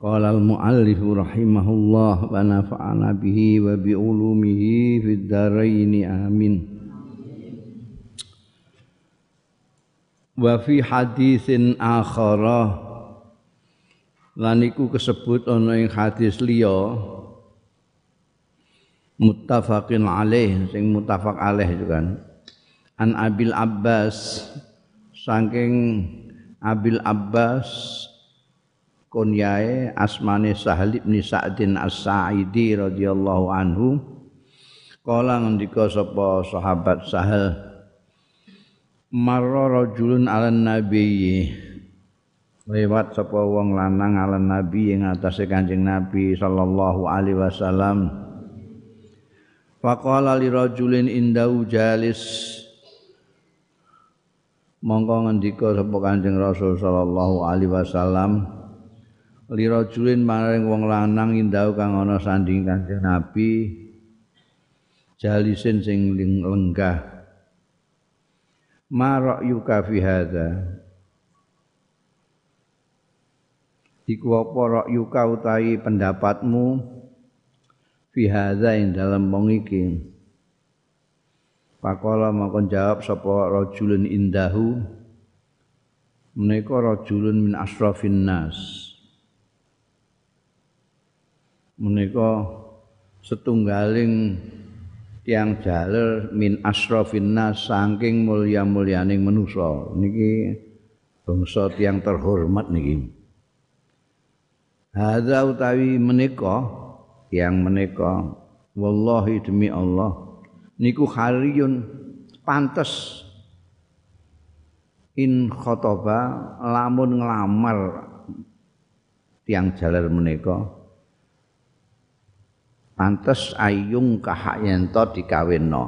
Qala al-muallif rahimahullah wa nafa'ana bihi wa bi ulumihi fid dharain amin. Wa fi hadisin akhara lan iku kesebut ana ing hadis liya muttafaqin alaih sing muttafaq alaih itu kan an Abil Abbas saking Abil Abbas kunyae asmane Sahal bin Sa'din As-Sa'idi radhiyallahu anhu. Kala ngendika sapa sahabat Sahal marra rajulun 'alan nabiyyi lewat sapa wong lanang 'alan nabi ing atase Kanjeng Nabi sallallahu alaihi wasallam. Faqala li rajulin indau jalis. Mongko ngendika sapa Kanjeng Rasul sallallahu alaihi wasallam lira julin maring wong lanang indau kang ana sanding Kanjeng Nabi jalisin sing lenggah. Marok yuka fi hadza. Iku apa rok yuka utawi pendapatmu fi hadza ing dalem wong iki? Pakola makon jawab sapa rajulun indahu? Menika rajulun min asrafin nas menika setunggaling tiang jaler min asrafin nas saking mulya-mulyaning manusa niki bangsa tiang terhormat niki. Hadza utawi menika tiang menika wallahi demi Allah niku hariyun pantes. In khotoba lamun nglamar tiang jaler menika pantes ayung kahayento dikawinno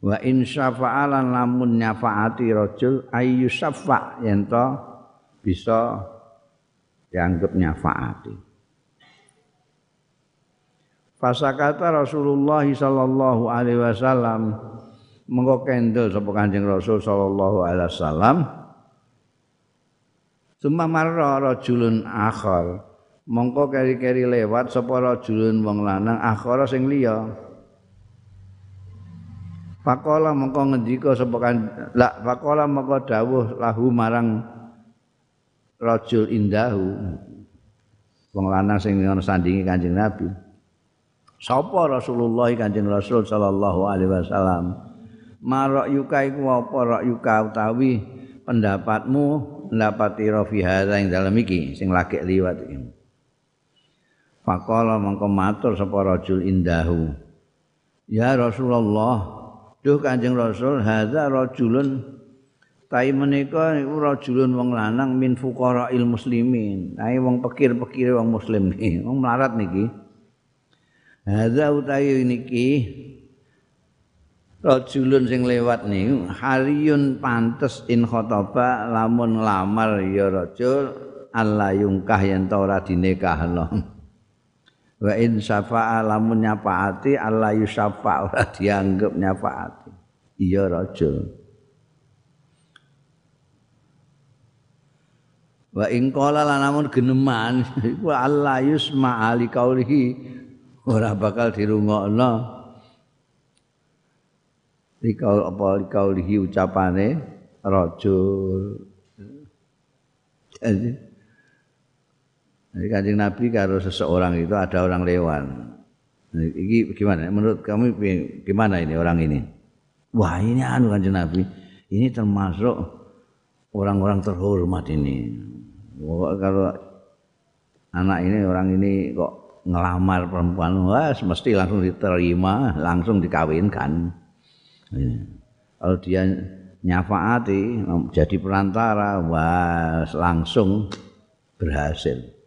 wa in syafa'alan lamun nyafaati rajul ayu syafa' yento bisa dianggap nyafaati. Fasakata Rasulullah sallallahu alaihi wasallam mengko kendel sapa Kanjeng Rasul sallallahu alaihi wasallam. Suma marra rajulun akhar mongko keri-keri lewat sapa rajulun wong lanang akhara sing liya. Pakola mongko ngendika sapa kan la pakola mongko dawuh lahu marang rajul indahu wong lanang sing ana sandingi Kanjeng Nabi. Sapa Rasulullah Kanjeng Rasul sallallahu alaihi wasallam? Marok yuka iku apa? Rok yuka utawi pendapatmu pendapati rofi hadza ing dalem iki sing lagi liwat iki Faqala mangko matur sapa rajul indahu. Ya Rasulullah, duh Kanjeng Rasul, hadza rajulun tai menika niku rajulun wong lanang min fuqara'il muslimin. Tai wong pikir-pikir wong muslim niki, wong melarat niki. Hadza utawi niki rajulun sing lewat niku hariyun pantes in khotaba lamun lamar ya rajul Allah yungkah yen ta ora dinikahno. wa in syafa'a lamun nyafaati Allah yusyafa ora dianggap nyafaati. Iya raja. Wa in qala lanamun geneman iku Allah yusma ali kaulihi ora bakal dirungokno Dikaul apa dikaulihi ucapane Jadi kancing Nabi kalau seseorang itu ada orang lewat. Ini gimana? Menurut kamu gimana ini orang ini? Wah ini anu kancing Nabi. Ini termasuk orang-orang terhormat ini. Wah, kalau anak ini orang ini kok ngelamar perempuan, wah mesti langsung diterima, langsung dikawinkan. Kalau dia nyafaati jadi perantara, wah langsung berhasil.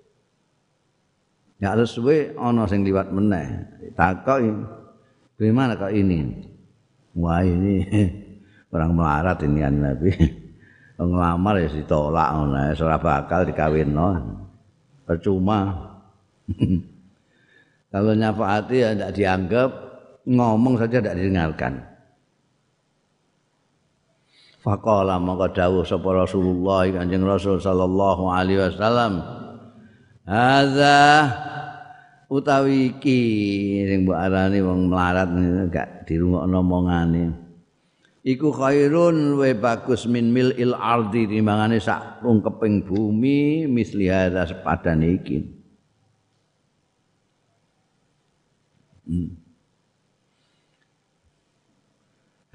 Ya harus suwe ana sing liwat meneh. Takoki, "Gimana kok ini?" Wah, ini orang melarat ini kan Nabi. Ngelamar ya ditolak ngono, ora bakal dikawinno. Percuma. Kalau nyafaati ya tidak dianggap, ngomong saja tidak didengarkan. Faqala maka dawuh sapa Rasulullah Kanjeng Rasul sallallahu alaihi wasallam Hadza utawi iki sing mbok arani wong melarat gak dirungokno omongane. Iku khairun wa bagus min milil ardi timbangane sak rungkeping bumi misli hadza sepadane iki. Hmm.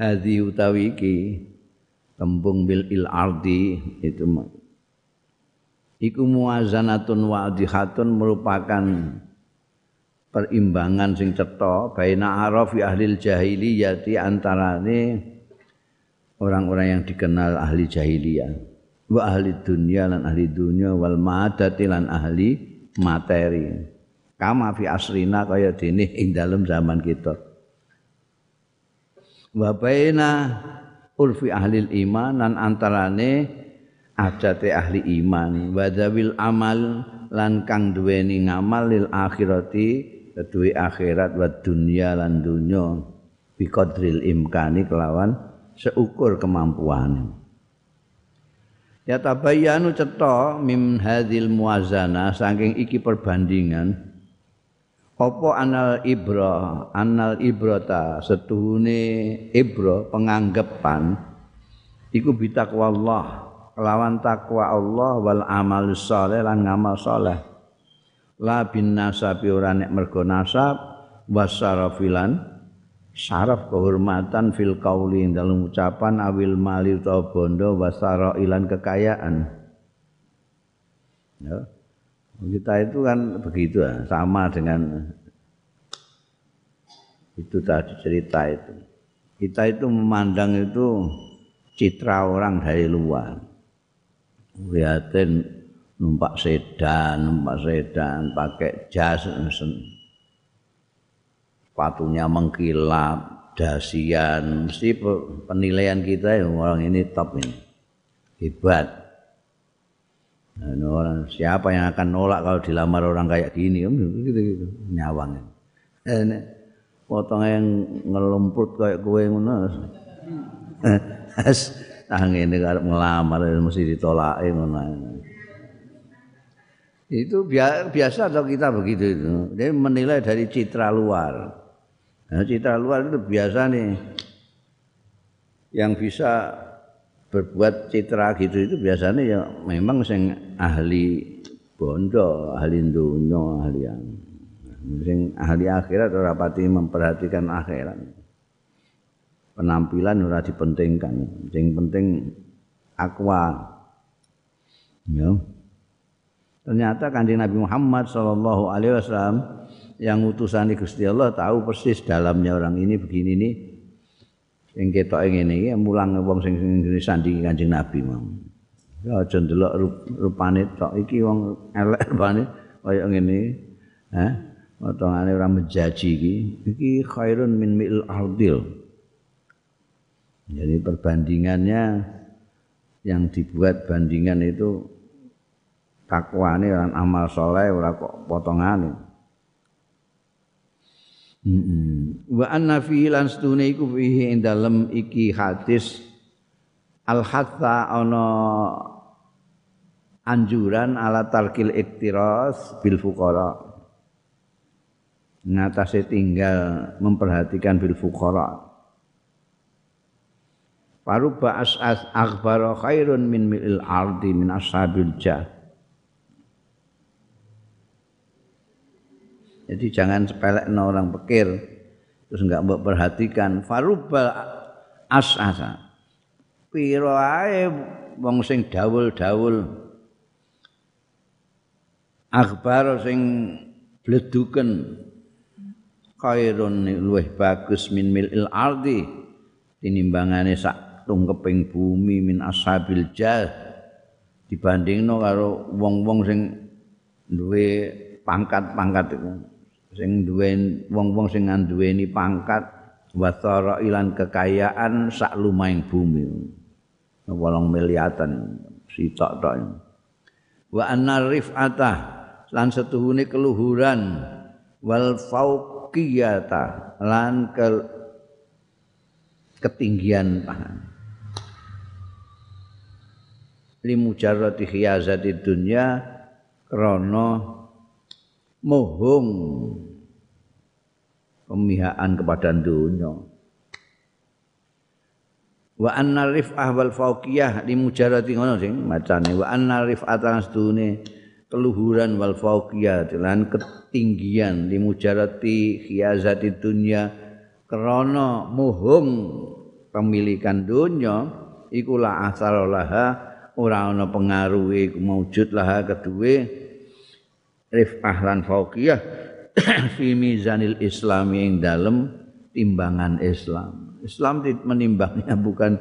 Hadi utawi iki tembung bil il ardi itu iku muazanatun wa merupakan perimbangan sing cetha baina arafi ahli jahiliyati antarane orang-orang yang dikenal ahli jahiliyah. Wa ahli dunia lan ahli dunia wal ma'adati lan ahli materi. Kama fi asrina kaya dene ing dalem zaman kita. Wa baina urfi ahli iman dan antarane ajate ahli iman. Wadawil amal lan kang duweni ngamal lil akhirati kedue akhirat wa dunya lan dunya bi qadril imkani kelawan seukur kemampuan ya tabayyanu cetha mim hadhil muwazana saking iki perbandingan apa anal ibra anal ibrata setuhune ibra penganggepan iku bitakwa Allah lawan takwa Allah wal amal saleh lan ngamal saleh la bin nasabi ora nek mergo nasab wasarafilan syaraf kehormatan fil qauli dalam ucapan awil mali utawa bondo wasara ilan kekayaan ya kita itu kan begitu ya, sama dengan itu tadi cerita itu. Kita itu memandang itu citra orang dari luar. Lihatin numpak sedan, numpak sedan, pakai jas, sepatunya mengkilap, dasian, mesti penilaian kita ya orang ini top ini, hebat. Dan orang siapa yang akan nolak kalau dilamar orang kayak gini, gitu gitu, nyawang. Eh, potong yang ngelumput kayak kue ngono. Es ah ngene karep ngelamar mesti ditolak ngono. Itu biasa atau kita begitu itu. Dia menilai dari citra luar. Nah, citra luar itu biasa nih yang bisa berbuat citra gitu itu biasanya ya memang sing ahli bondo, ahli dunya, ahli yang sing ahli akhirat ora pati memperhatikan akhirat. Penampilan ora dipentingkan, sing penting akwa. Ya. Ternyata kanjeng Nabi Muhammad sallallahu alaihi wasallam yang utusan Gusti Allah tahu persis dalamnya orang ini begini nih sing ketok ngene iki mulang wong sing sing sandingi Kanjeng Nabi mau. Ya aja ndelok rupane tok iki wong elek rupane kaya ngene. Hah? Potongane ora menjaji iki iki khairun min mil ardil. Jadi perbandingannya yang dibuat bandingan itu takwane dan amal soleh ora kok potongane. Wa anna fihi lan stune iku fihi ing dalem iki hadis. Al hatta ana anjuran ala tarkil iktiras bil fuqara. Ngatasi tinggal memperhatikan bil fuqara. Paruba as'as akhbara khairun min mil'il ardi min ashabil jah Jadi jangan sepelek orang pikir terus enggak mbok perhatikan. Farubal asasa. Piro ae wong sing dawul-dawul? Akhbar sing bleduken. Khairun luweh bagus min milil ardi tinimbangane sak tungkeping bumi min ashabil jah. Dibandingno karo wong-wong sing duwe pangkat-pangkat iku sing duwe wong-wong sing nduweni pangkat wasara ilan kekayaan sak lumaing bumi. Wolong miliatan sitok tok. Wa anna rif'ata lan setuhune keluhuran. Wal fauqiyata lan ke ketinggian tangan. Limujarrati khiyazati dunya krana mohong pemihaan kepada dunia. Wa anna rif'ah wal fauqiyah limujarrati ngono sing macane. Wa anna rif'ah tasdune keluhuran wal fauqiyah lan ketinggian limujarrati khiyazati dunya krana mohong pemilikan dunya iku la asaralah ora ana pengaruhe iku maujud lah kedue rifah lan fauqiyah fi mizanil islam yang dalam timbangan Islam. Islam menimbangnya bukan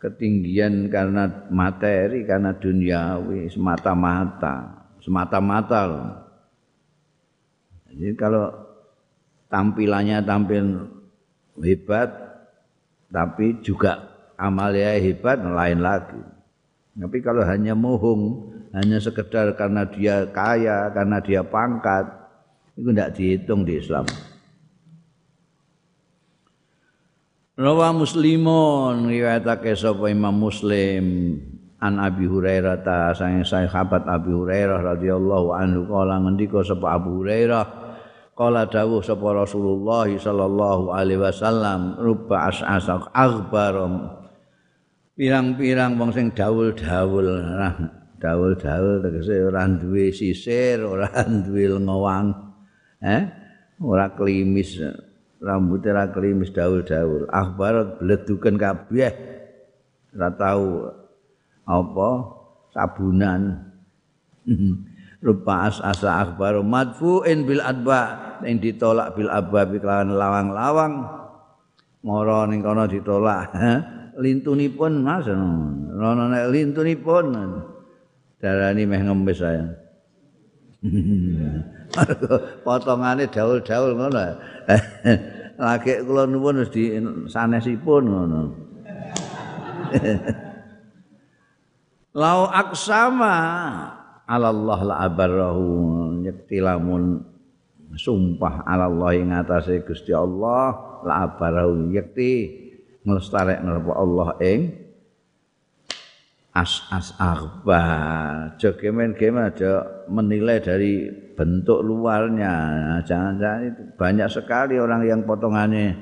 ketinggian karena materi, karena duniawi, semata-mata, semata-mata loh. Jadi kalau tampilannya tampil hebat, tapi juga amalnya hebat, lain lagi. Tapi kalau hanya mohong, hanya sekedar karena dia kaya, karena dia pangkat, itu tidak dihitung di Islam. Rawa Muslimun riwayatake sapa Imam Muslim an Abi Hurairah ta sang sahabat Abi Hurairah radhiyallahu anhu kala ngendika sapa Abu Hurairah kala dawuh sapa Rasulullah sallallahu alaihi wasallam ruba as'asa aghbarum pirang-pirang wong sing dawul-dawul dawul-dawul tegese ora duwe sisir, ora duwe ngowang. Eh? Ora klimis, rambut ora klimis dawul-dawul. Akhbar bleduken kabeh. Ora tau apa sabunan. Rupa as-asa akhbar madfu'in bil adba yang ditolak bil abba kelawan lawang-lawang. Moro ning kono ditolak. lintunipun Mas. Rono nek lintunipun darani meh ngemis saya. Potongane daul-daul ngono. Lagi kula nuwun wis di sanesipun ngono. Lau aksama Allah la abarrahu nyekti lamun sumpah Allah ing atase Gusti Allah la abarrahu nyekti nglestarekno apa Allah ing as as akhba jogemen gemen aja menilai dari bentuk luarnya. Jangan-jangan itu banyak sekali orang yang potongannya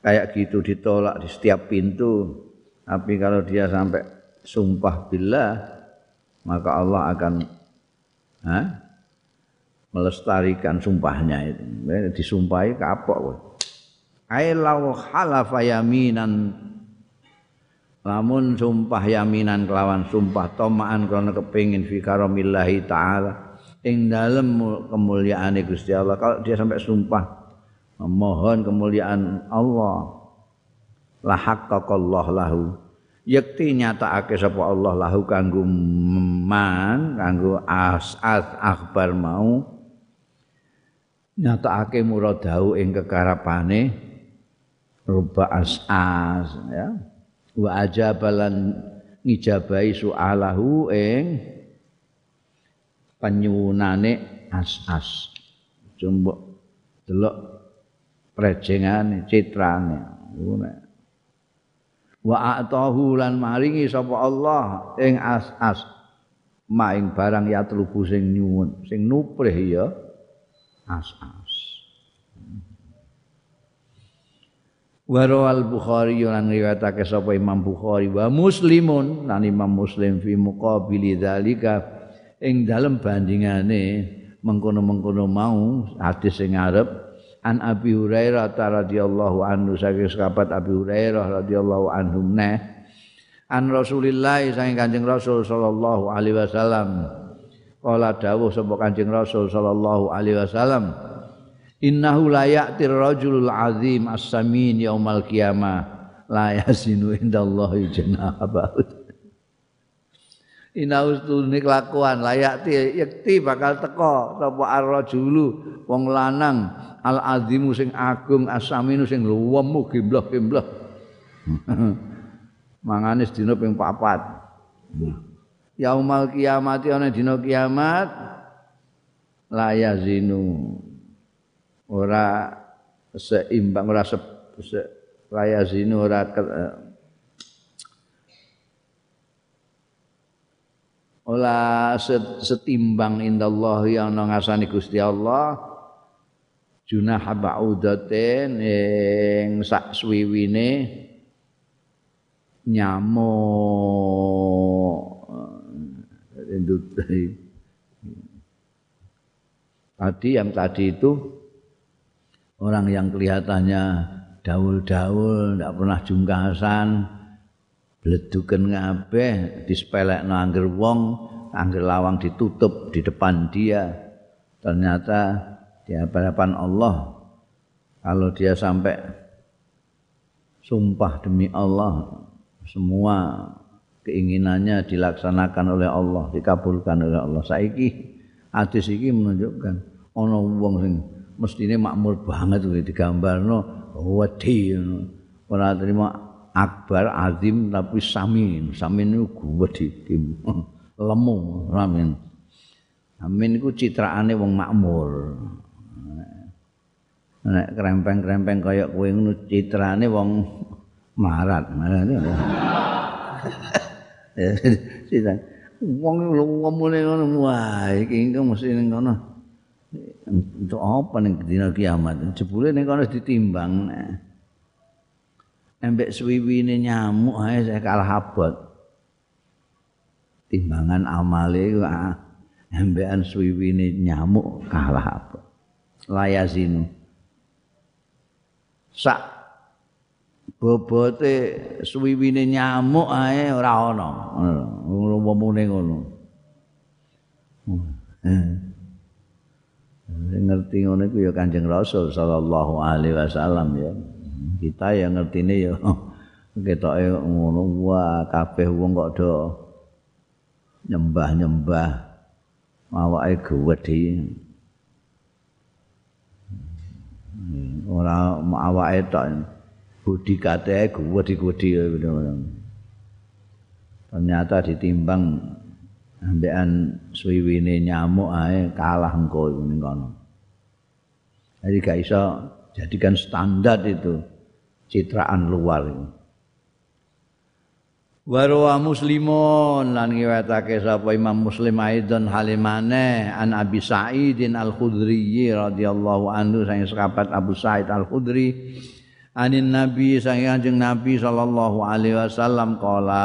kayak gitu ditolak di setiap pintu. Tapi kalau dia sampai sumpah billah maka Allah akan ha, melestarikan sumpahnya itu. Disumpahi kapok. Ai law halafa yaminan lamun sumpah yaminan kelawan sumpah tomaan karena kepingin fi karamillahi taala. Ing dalem kemuliaane Gusti Allah kalau dia sampai sumpah memohon kemuliaan Allah la haqqaqallah lahu. Yakti nyatakake sapa Allah lahu kanggo man kanggo as akhbar mau. Nyatakake muradahu ing kekarapane ruba as'as ya wa ajabalan ngijabahi su'alahu ing penyunane as'as. Jumbo delok prejengane citrane. Ngono wa atahu lan maringi sapa Allah ing as'as. Maing barang ya telubu sing nyuwun sing nuprih ya as'as Warawal Bukhari lan riwayatake sapa Imam Bukhari. Wa Muslimun lan Imam Muslim fi muqabili dzalika ing dalem bandingane mengkono-mengkono mau hadis sing ngarep an Abi Hurairah radhiyallahu anhu saking sahabat Abi Hurairah radhiyallahu anhu neh an Rasulillah saking Kanjeng Rasul sallallahu alaihi wasallam kala dawuh sapa Kanjeng Rasul sallallahu alaihi wasallam innahu la ya'tir rajulul azim as-samin yaumal qiyamah. La yasinu indallahi janaha inaustune kelakuan layak yakti bakal teko sapa ar-rajulu wong lanang al-azimu sing agung asaminu sing luwemu gembloh-gembloh. Mangane sedina ping papat. Yaumal kiamat ana dina kiamat la yazinu ora seimbang ora se, se la yazinu ora ola setimbang indallah yang ngasani Gusti Allah. Junah ba'udatin ing sak suwiwine nyamuk. Tadi yang tadi itu orang yang kelihatannya daul-daul tidak pernah jungkasan bleduken ngabeh dispelekno angger wong angger lawang ditutup di depan dia. Ternyata di hadapan Allah kalau dia sampai sumpah demi Allah semua keinginannya dilaksanakan oleh Allah dikabulkan oleh Allah. Saiki hadis iki menunjukkan ana wong sing mestine makmur banget kuwi digambarno. Wedi ora terima akbar azim tapi samin. Samin itu gede lemu samin. Samin itu citraane wong makmur. Nek krempeng-krempeng kaya kowe ngono citrane wong marat marat Sita. Wong ngomongane ngono wah iki engko mesti ning kono. Untuk apa ning dina kiamat? Jebule ning kono ditimbang. embek swiwine nyamuk ae saya kalah abot. Timbangan amale ah, embekan swiwine nyamuk kalah abot. Layazinu sak bobote swiwine nyamuk ae ora ana ngono womune ngono ngerti ngono iku ya Kanjeng Rasul sallallahu alaihi wasallam ya. Kita yang ngertine ya ketoke ngono wah kabeh wong kok do nyembah-nyembah awake gedhe ora awake tok budi kate gedhe-gedhe ternyata ditimbang ambekan suwiwine nyamuk ae kalah engko ning kono jadi gak iso jadikan standar itu citraan luar ini. Warwa muslimun lan ngiwatake sapa Imam Muslim aidon halimane an Abi Sa'idin Al-Khudri radhiyallahu anhu sang sahabat Abu Sa'id Al-Khudri anin Nabi sang Kanjeng Nabi sallallahu alaihi wasallam qala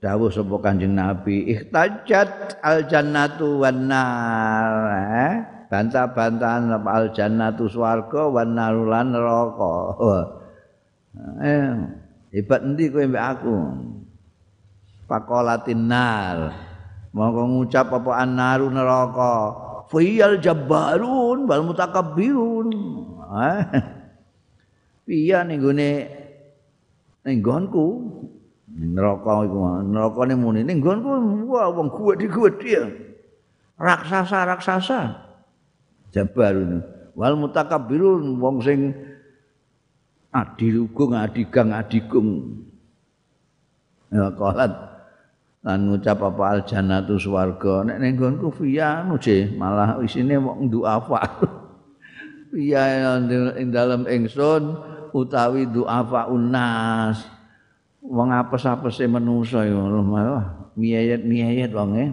dawuh sapa Kanjeng Nabi ihtajat al jannatu wan nar eh? bantah-bantahan al jannatu swarga wan narulan neraka. Eh, hebat endi kowe mbek aku? Pakolatin nar. Monggo ngucap apa annaru neraka. Fiyal jabbarun wal mutakabbirun. Eh. Piye ning gone ning neraka iku nerakane muni. Ning nggonku wah wong kuwat-kuwat raksasa-raksasa. Jabar wal mutakabbirun wong sing adilugung adigang adigung. Ya qalat. Lan ngucap apa al jannatu swarga. Nek ning nggonku fiya malah isine wong duafa fiya ing dalem ingsun utawi duafa unas wong apes-apese manusa ya Allah miyayat-miyayat wong e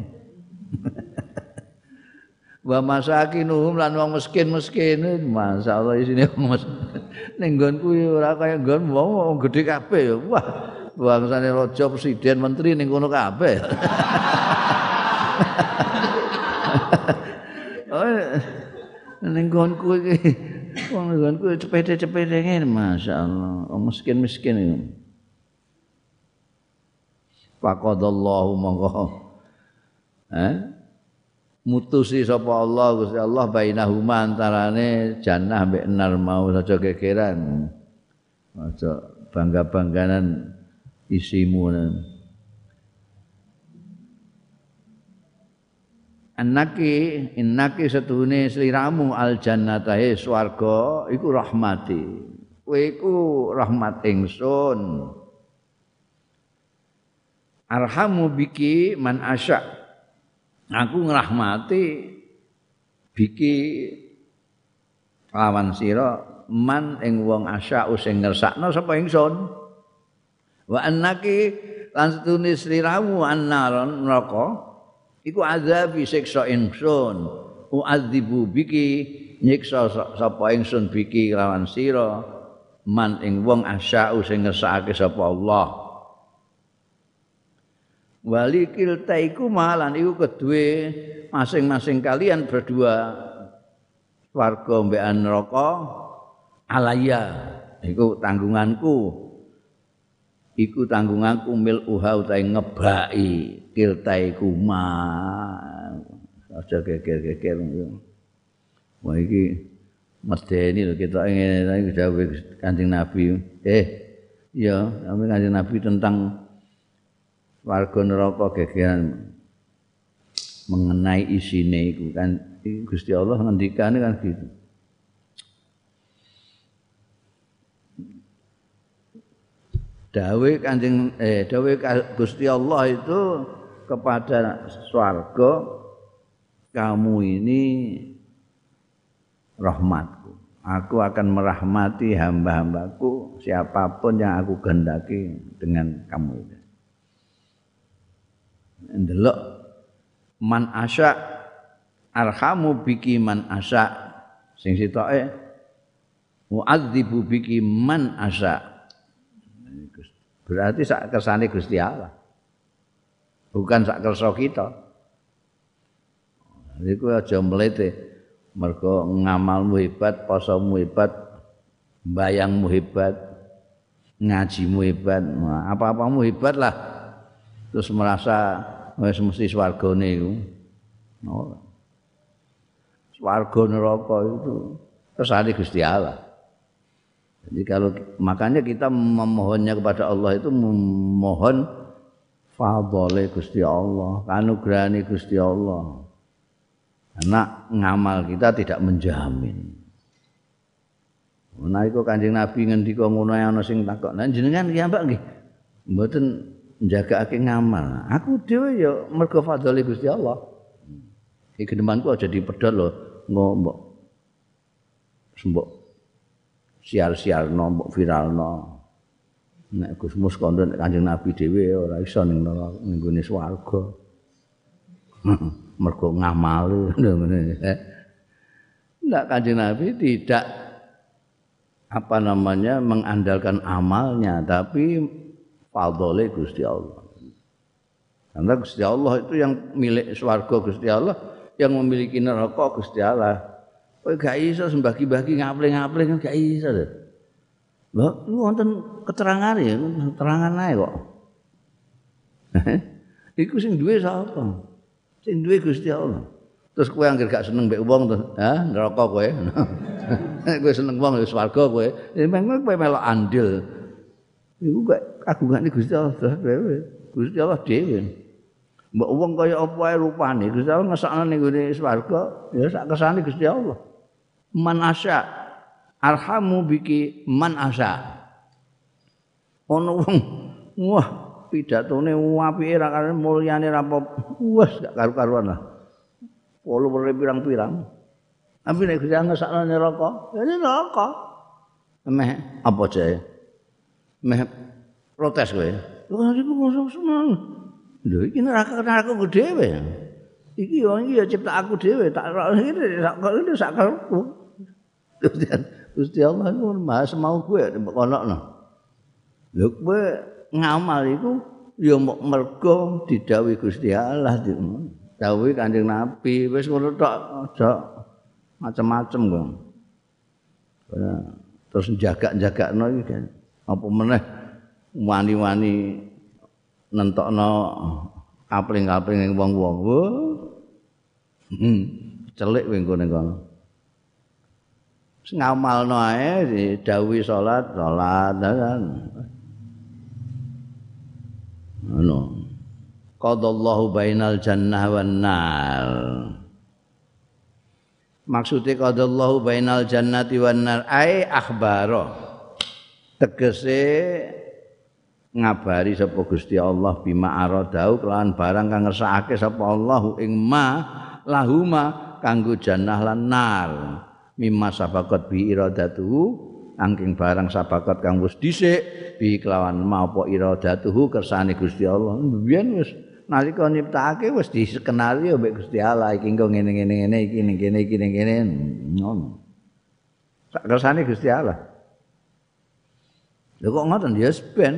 wa masakinuhum lan wong miskin-miskin masyaallah isine ning nggonku ora kaya nggon wong gedhe kabeh ya. Wah bangsane raja presiden menteri ning kono kabeh. Oh ning nggonku iki wong nggonku cepete-cepete ngene masyaallah. Wong miskin-miskin iki faqadallahu monggo eh mutusi sapa Allah Gusti Allah bainahuma antarane jannah mbek nar mau saja gegeran aja bangga-bangganan isimu Annaki innaki setune sliramu al jannatahe swarga iku rahmati. Iku rahmat ingsun. Arhamu biki man asya. Aku ngrahmati biki lawan sira man ing wong asya sing ngersakno sapa ingsun. Wa annaki lan setune sliramu annaron neraka iku azab siksa ingsun uadzibu biki nyiksa sapa ingsun biki lawan sira man ing wong asya'u sing ngersakake sapa Allah wali kilta iku malan iku kedue masing-masing kalian berdua. Warga mbekan neraka alaya iku tanggunganku. Iku tanggunganku mil uha utahe ngebaki kiltai kuma aja geger-geger. Wah iki medeni lho kita ingin iki dawuh Kanjeng Nabi. Eh iya kami Kanjeng Nabi tentang warga neraka gegeran mengenai isine iku kan. Gusti Allah ngendikane kan gitu. Dawe kanjeng eh dawe Gusti Allah itu kepada swarga kamu ini rahmatku. Aku akan merahmati hamba-hambaku siapa pun yang aku kehendaki dengan kamu ini ndelok man asya arhamu biki man asya sing sitoke muadzibu biki man asya Berarti sak kersane Gusti Allah. Bukan sak kersa kita. Iku aja mlete. Mergo ngamalmu hebat, posomu hebat, bayangmu hebat, ngajimu hebat, apa-apamu hebat lah. Terus merasa wis mesti swargane iku. Oh. Swarga neraka itu kersane Gusti Allah. Jadi kalau makanya kita memohonnya kepada Allah itu memohon fadhole Gusti Allah, kanugrahane Gusti Allah. Karena ngamal kita tidak menjamin. Nah iku Kanjeng Nabi ngendika ngono ana sing takok, "Nah jenengan ki mbak nggih mboten njagakake ngamal." Aku dhewe ya mergo fadhole Gusti Allah. Iki genemanku aja dipedhot lho, ngomong mbok sial-sialno mbok viralno nek Gus Mus kondo nek Kanjeng Nabi dhewe ora iso ning ning gone swarga mergo ngamal ngene ndak Kanjeng Nabi tidak apa namanya mengandalkan amalnya tapi fadhole Gusti Allah karena Gusti Allah itu yang milik swarga Gusti Allah yang memiliki neraka Gusti Allah Kowe gak iso sembagi-bagi ngapling-ngapling gak iso lho. Lho, lu wonten keterangan ya, keterangan ae kok. Iku sing duwe sapa? Sing duwe Gusti Allah. Terus kowe anggere gak seneng mbek wong to, ha, neraka kowe. kowe seneng wong wis swarga kowe. Memang kowe melok andil. Iku gak kagungane Gusti Allah dhewe. Gusti Allah dhewe. Mbok wong kaya apa ae rupane, Gusti Allah ngesakno ning gone swarga, ya sak kesane Gusti Allah. man asya arhamu biki man asya ono wong wah pidatone apike ra kare mulyane ra wes gak karu-karuan lah polo pirang-pirang tapi nek Gusti Allah sakno neraka ya neraka meh apa jae meh protes kowe lho iku mosok semen lho iki neraka neraka dhewe iki yo iki ya cipta aku dhewe tak ngene sak kene sak karepku Gusti Allah iku maha semau kowe konokno. Lho kowe ngamal iku ya mok mergo didhawuhi Gusti Allah dawuhi Kanjeng Nabi wis ngono tok aja macam-macam kok. Terus jaga-jagakno iki kan. Apa meneh wani-wani nentokno kapling-kapling wong-wong. Hmm. Celik wing kono kono. ngamalno ae didhawuhi salat salat kan ngono qadallahu bainal jannah wan nar maksude qadallahu bainal jannati wan nar ai tegese ngabari sapa Gusti Allah bima aradau kelawan barang kang ngersakake sapa Allah ing ma lahuma kanggo jannah lan nar. Mimma sabaqat bi iradatuhu angking barang sabaqat kang wis dhisik bi kelawan ma apa iradatuhu kersane Gusti Allah. Biyen wis nalika nyiptakake wis dikenali mbek Gusti Allah iki engko ngene-ngene ngene iki ngene iki ngene ngono. Sak kersane Gusti Allah Lha kok ngoten ya ben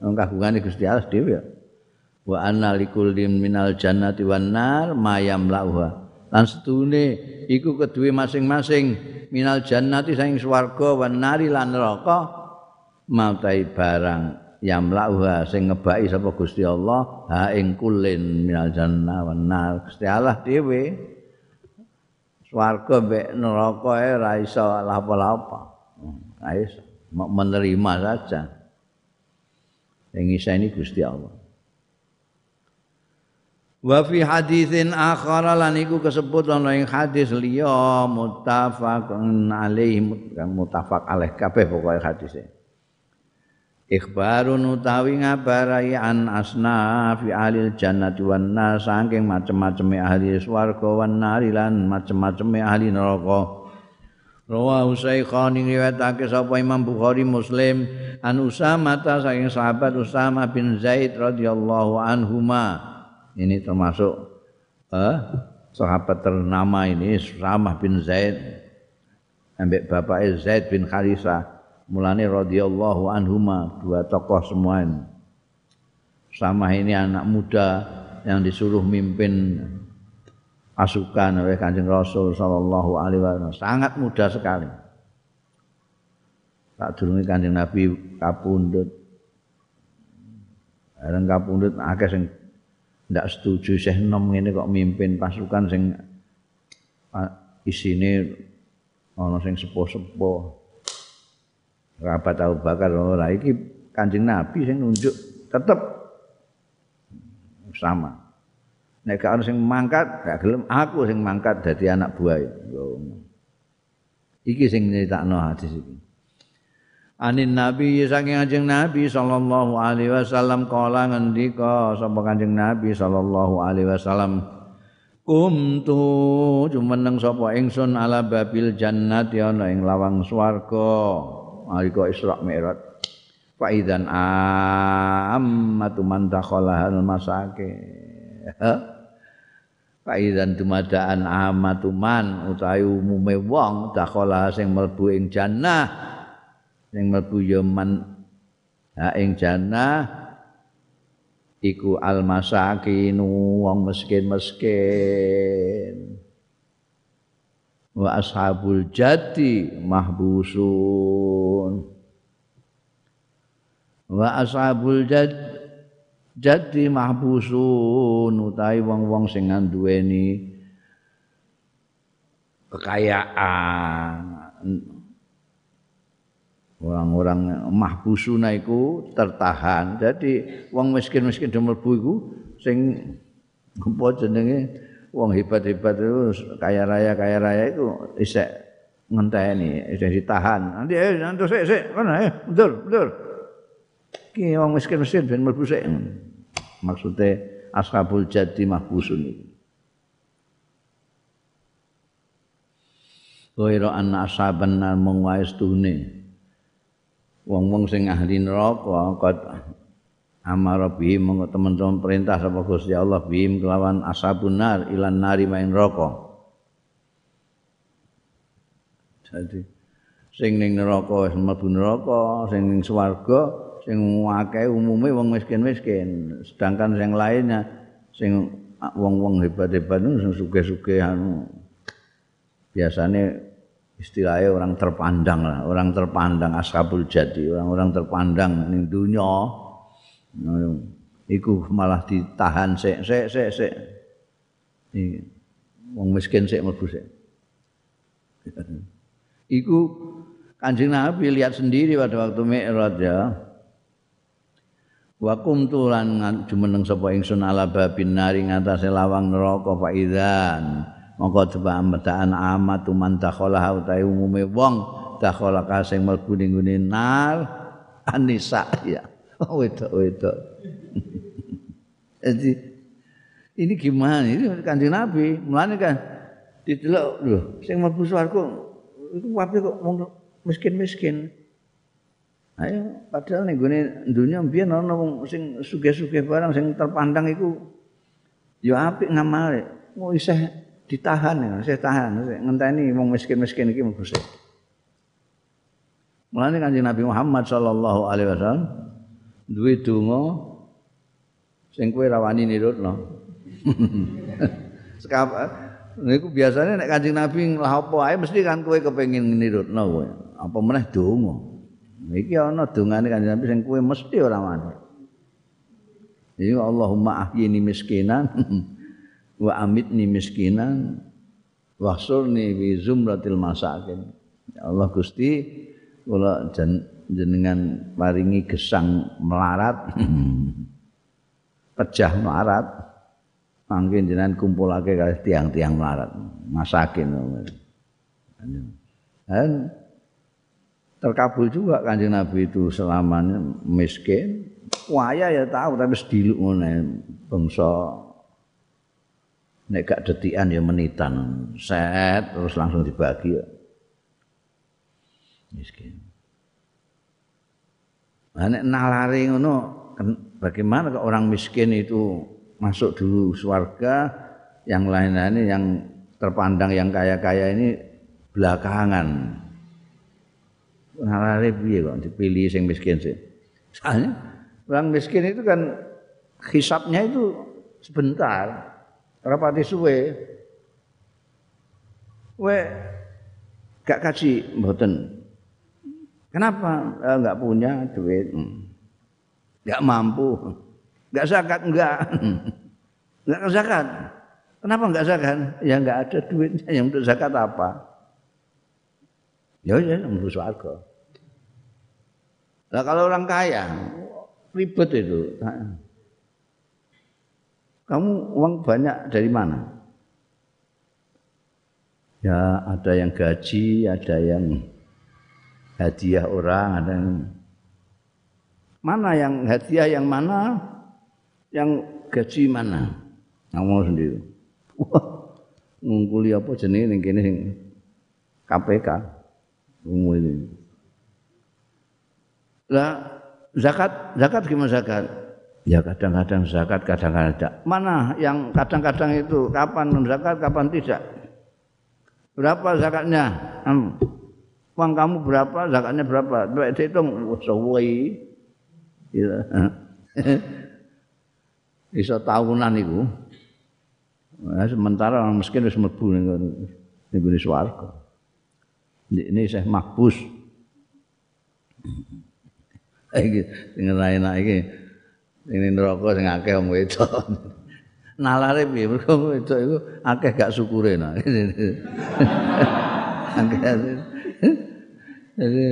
wong kagungane Gusti Allah dhewe ya. Wa anna likullim minal jannati wan nar mayam lauha. Lan setune iku kedue masing-masing minal jannati saking swarga wan nari lan neraka mautai barang yam lauha sing ngebaki sapa Gusti Allah ha ing kulin minal jannah wan nar Gusti Allah dhewe swarga mbek neraka e ora iso apa-apa. Ora iso. Menerima saja. Yang ini Gusti Allah. Wa fi haditsin akhar lan iku kesebut ana ing hadis liya muttafaqun alaihi muttafaq alaih kabeh pokoke hadise. Ikhbarun utawi ngabarai an asna fi alil jannati wan nar saking macem-maceme ahli swarga wan nari lan macem-maceme ahli neraka. Rawa Usaykhan riwayatake sapa Imam Bukhari Muslim an Usama ta saking sahabat Usama bin Zaid radhiyallahu anhuma. Ini termasuk eh, sahabat ternama ini Usama bin Zaid ambek bapaknya Zaid bin Khalisa mulane radhiyallahu anhuma dua tokoh semua ini. Sama ini anak muda yang disuruh mimpin pasukan oleh Kanjeng Rasul sallallahu alaihi wasallam sangat mudah sekali. Tak durunge Kanjeng Nabi kapundhut. Areng kapundhut akeh sing ndak setuju Syekh Nom ngene kok mimpin pasukan sing isine ana sing sepuh-sepuh. Rapat Abu Bakar ora iki Kanjeng Nabi sing nunjuk tetep sama. Nek gak ana sing mangkat gak gelem. Aku sing mangkat dadi anak buah iki sing nyritakno hadis iki. Anin Nabi saking Kanjeng Nabi sallallahu alaihi wasallam kala ngendika sapa Kanjeng Nabi sallallahu alaihi wasallam Kumtu jumeneng sapa ingsun ala babil jannati ana ing lawang swarga. Alika Isra Mi'raj. Fa idzan ammatu man dakhala al masake Kaidan dumadaan amatuman utawi umume wong dakhala sing mlebu ing jannah. Sing mlebu ya man ha ing jannah. Iku almasakinu wong miskin-miskin. Wa ashabul jati mahbusun. Wa ashabul jati jadi mahbusun utawi wong-wong sing nduweni kekayaan. Orang-orang mahbusuna iku tertahan. Jadi wong miskin-miskin do mlebu iku sing apa jenenge wong hebat-hebat itu kaya raya kaya raya itu isek ngenteni isek ditahan. Nanti eh nanti sik sik mana eh mundur mundur Ki wong miskin-miskin ben mlebu sik. Maksude ashabul jati mahbusun iki. Kaya ana ashaban nar mung wae Wong-wong sing ahli neraka kok amara bihi monggo teman-teman perintah sapa Gusti Allah bihim kelawan ashabun nar ilan nari main neraka. Jadi sing ning neraka wis mlebu neraka, sing ning swarga sing akeh umume wong miskin-miskin. Sedangkan yang lainnya sing wong-wong hebat-hebat sing sugih-sugih anu biasanya istilahnya orang terpandang lah. Orang terpandang ashabul jadi orang-orang terpandang ning dunya. Iku malah ditahan sik sik sik sik. Wong miskin sik mlebu sik. Iku Kanjeng Nabi lihat sendiri pada waktu Mi'raj ya. Wa kumtu lan jumeneng sapa ingsun ala babin nari ngatasé lawang neraka faidan. Mongko coba ambedaan amat man dakhala utahe umume wong dakhala kasing mlebu ning ngene nar anisa ya. Wedok-wedok. Jadi ini gimana? Ini kanjeng Nabi. Mulane kan didelok lho sing mlebu swarga iku wae kok miskin-miskin. Ayo padahal ning gone dunya mbiyen ana wong sing sugih-sugih barang sing terpandang iku ya apik ngamale. Mau isih ditahan ya, isih tahan, ngenteni wong miskin-miskin iki mlebu sik. Mulane Kanjeng Nabi Muhammad sallallahu alaihi wasallam duwe donga sing kowe rawani nirutno. Sekap niku biasanya nek Kanjeng Nabi lah apa ae mesti kan kowe kepengin nirutno. Apa meneh donga. Iki ana dongane Kanjeng Nabi sing kowe mesti ora wani. Iki Allahumma ahyini miskinan wa amitni miskinan wahsurni bi zumratil masakin. Ya Allah Gusti kula jenengan paringi gesang melarat pecah melarat mangke jenengan kumpulake kali tiang-tiang melarat masakin. Dan terkabul juga kanjeng Nabi itu selamanya miskin. Waya ya tahu tapi sediluk ngene bangsa nek gak detikan ya menitan set terus langsung dibagi ya. miskin. Nah, nek nalari ngono bagaimana ke orang miskin itu masuk dulu surga yang lain-lain yang terpandang yang kaya-kaya ini belakangan nalare piye kok dipilih sing miskin sih. Soalnya orang miskin itu kan hisapnya itu sebentar. Rapati suwe. We gak kasih mboten. Kenapa? Enggak punya duit. Enggak hmm. mampu. Enggak zakat enggak. Enggak zakat. Kenapa enggak zakat? Ya enggak ada duitnya yang untuk zakat apa? Ya ya mlebu swarga. Nah kalau orang kaya ribet itu. Kamu uang banyak dari mana? Ya ada yang gaji, ada yang hadiah orang, ada yang mana yang hadiah yang mana, yang gaji mana? Kamu sendiri. Wah, ngungkuli apa jenis ini kini KPK. umum ini. Lah zakat, zakat gimana zakat? Ya kadang-kadang zakat, kadang-kadang tidak. Mana yang kadang-kadang itu kapan zakat, kapan tidak? Berapa zakatnya? Hmm. Uang kamu berapa, zakatnya berapa? Coba hitung, sesuai. Gitu. Bisa tahunan itu. Nah, sementara orang miskin harus mlebu ning ngene swarga. ini Syekh Makbus. Iki sing enak iki. Ini neraka sing akeh wong wedok. Nalare piye mergo wedok iku akeh gak syukure nah. Akeh. Jadi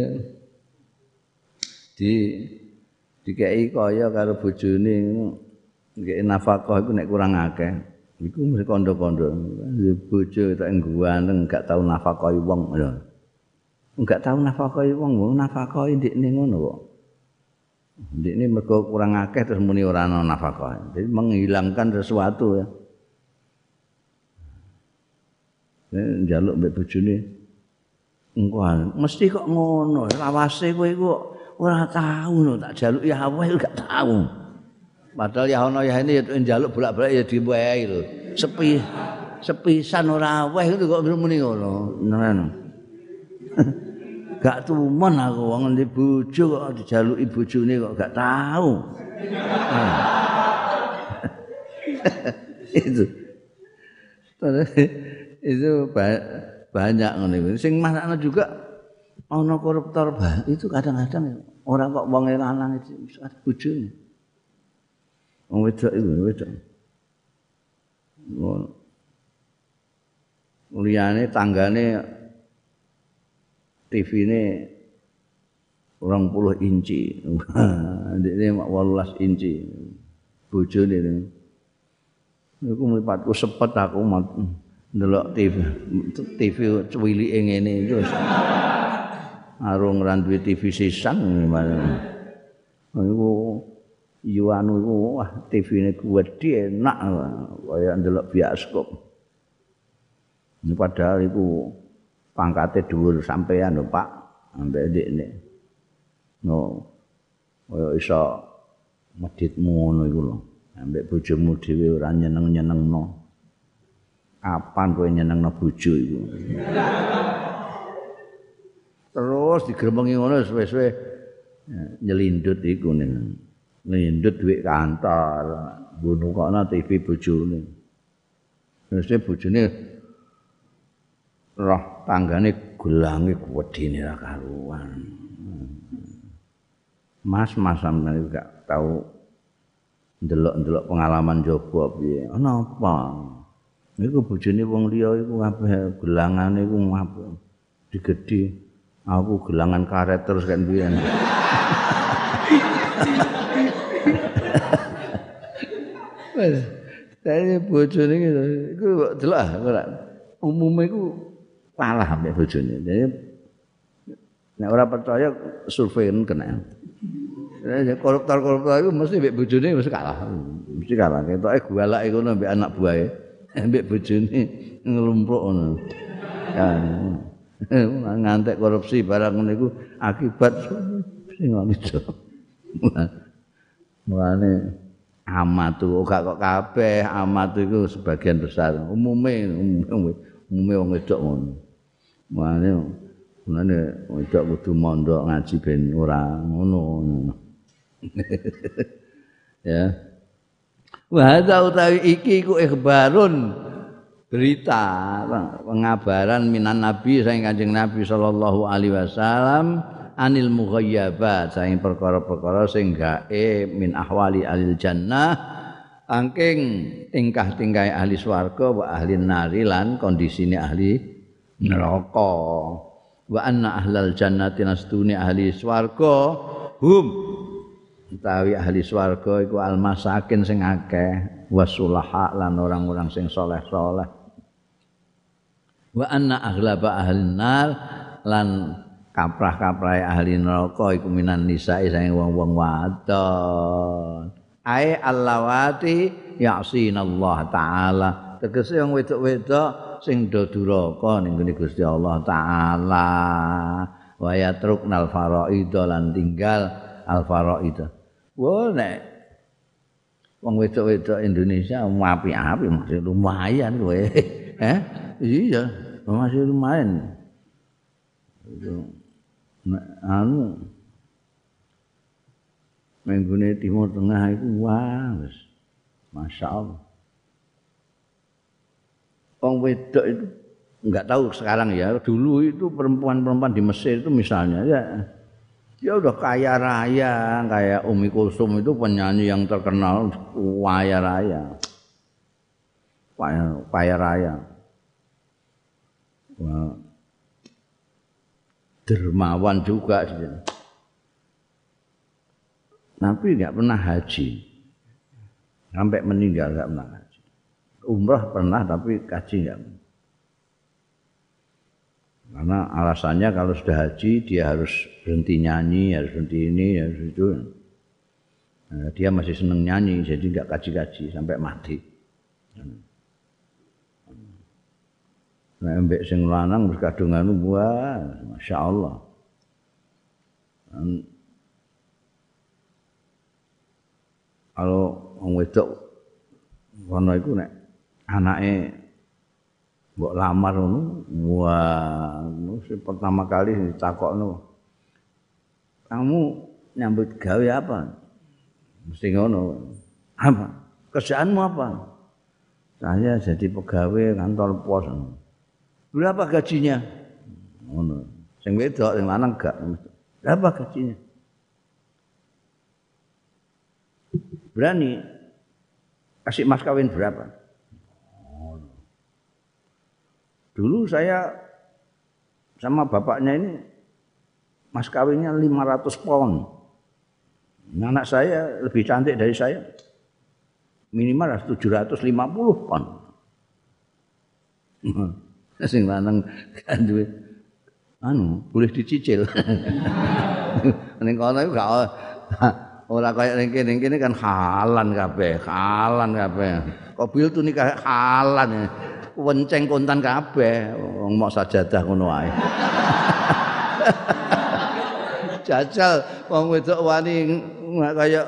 di dikei kaya karo bojone nggih nafkah iku nek kurang akeh iku mesti kandha-kandha bojo tak ganteng gak tau nafkah wong lho enggak tahu nafkahi wong nafkahi ndekne ngono kok ndekne mergo kurang akeh terus muni ora ana nafkah. Jadi menghilangkan sesuatu ya. Njaluk mbek bojone engko mesti kok ngono lawase kowe iku ora tahu no tak jaluk ya aweh gak tahu padahal ya ono ya ini ya njaluk bolak-balik ya diwehi lho. Sepi sepisan ora aweh kok muni ngono. Ngono gak tumen aku wong ngendi bojo kok dijaluki bojone kok gak tahu. itu. itu banyak ngene iki. Sing manakna juga ana koruptor itu kadang-kadang orang kok wong lanang itu bojone. Wong wedok itu wedok. Liyane tanggane TV ini orang puluh inci, ini walulas inci, bujo ini. Aku melipatku sepet aku mat ndelok TV, TV cuwili ini itu. Arung randuwe TV sisan gimana? Iku Yuanu iku wah TV-ne gede enak kaya ndelok bioskop. Padahal iku pangkate dhuwur sampean lho Pak, ambek ndekne. No. Kaya iso meditmu ngono iku lho. Ambek bojomu dhewe ora nyeneng-nyenengno. Kapan kowe nyenengno bojo iku? Terus digremengi ngono suwe-suwe nyelindut iku ning ngendut duit kantor bunuh kok TV bojone terus bojone roh tanggane gelange kuwedine ra karuan. Mas Mas sampeyan gak tahu ndelok-ndelok pengalaman jowo piye. Ana apa? Niku bojone wong liya iku kabeh gelangane iku ngapa digedhi aku gelangan karet terus kan biyen Saya bojone gitu, iku delok ora. Umume iku kalah ambek bojone. Jadi nek ora percaya survei kena. koruptor-koruptor itu mesti mbek bojone mesti kalah. Mesti kalah. Ketoke gualake ngono mbek anak buahe. Mbek bojone ngelumpruk ngono. Ya. Ngantek korupsi barang ngono iku akibat sing ngono. Mulane amatu gak kok kabeh amatu iku sebagian besar umume umume umume wong wedok ngono. Mulane mulane wedok kudu mondok ngaji ben ora ngono. ya. Wa hadza utawi iki iku ikhbarun berita pengabaran minan nabi saking Kanjeng Nabi sallallahu alaihi wasallam anil mughayyabat saing perkara-perkara sing gaib min ahwali alil jannah angking tingkah-tingkah ahli swarga wa ahli nari lan kondisine ahli neraka wa anna ahlal jannati nastuni ahli swarga hum utawi ahli swarga iku almasakin sing akeh wasulaha lan orang-orang sing soleh-soleh wa anna aghlaba ahli nar lan kaprah-kaprah ahli neraka iku minan nisae sange wong-wong wadon. Ai allawati Allah taala. Tegese wong wedok-wedok sing do duraka ning Gusti Allah taala. Wa yatruknal faraid lan tinggal al faraid. Wah nek wong wedok-wedok Indonesia api-api masih lumayan kowe. Eh? Iya, masih lumayan. Itu. anu menggune timur tengah itu wah wis masyaallah wong wedok itu enggak tahu sekarang ya. Dulu itu perempuan-perempuan di Mesir itu misalnya ya ya udah kaya raya kayak Umi Kulsum itu penyanyi yang terkenal kaya raya. Kaya, kaya raya. Wah, dermawan juga Nabi nggak pernah haji. Sampai meninggal nggak pernah umrah pernah tapi haji nggak. Karena alasannya kalau sudah haji dia harus berhenti nyanyi harus berhenti ini harus itu. Nah, dia masih seneng nyanyi jadi nggak kaji-kaji sampai mati. Nek mbek sing lanang wis kadung anu wah masyaallah. Kalau wong wedok kono iku nek anake mbok lamar ngono wah pertama kali ditakokno kamu nyambut gawe apa mesti ngono apa kerjaanmu apa saya jadi pegawai kantor pos Berapa gajinya? Ngono. Sing wedok sing lanang gak. Berapa gajinya? Berani kasih mas kawin berapa? Dulu saya sama bapaknya ini mas kawinnya 500 pound. Anak saya lebih cantik dari saya. Minimal 750 pound. Sing lanang kan duwe anu boleh dicicil. Ning kono iku gak ora kaya ning kene kene kan halan kabeh, halan kabeh. Kobil tuh nikah halan. Wenceng kontan kabeh wong mok sajadah ngono wae. Jajal wong wedok wani kaya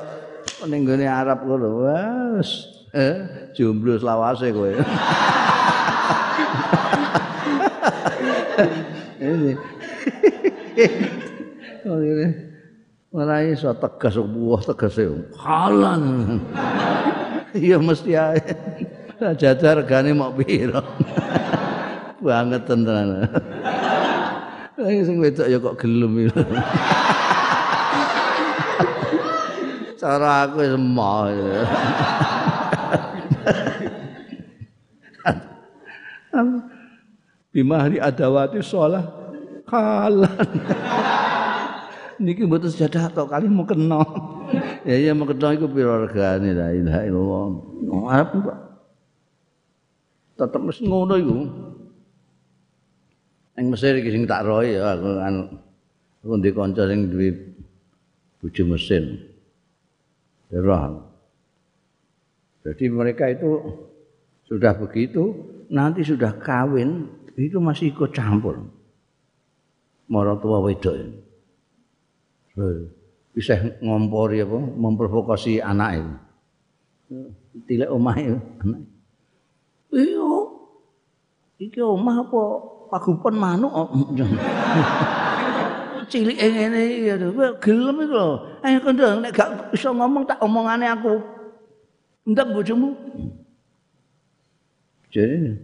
ning gone Arab ngono. Wes, eh jomblo selawase kowe. oh ini Ora iso tegas buah tegas halan. Iya mesti ae. Jajah regane mok piro. Banget tenan. Ayo sing wedok ya kok gelem iki. Cara aku semua. bimahri adawati sholah kalan niki mboten sejadah tok kali mau kena ya iya mau kena iku pira regane la ilaha illallah arep Pak tetep mesti ngono iku ning Mesir iki sing tak roe ya aku kan aku ndek kanca sing duwe bojo roh jadi mereka itu sudah begitu nanti sudah kawin itu masih ikut campur. Mara tua wedok. Bisa ngompori apa, memprovokasi anak itu. Tilek omah itu. Iya. Iki omah apa pagupon manuk. Cilik ngene iki ya gelem iku lho. Ayo kendang nek gak iso ngomong tak omongane aku. Ndak bojomu. Jadi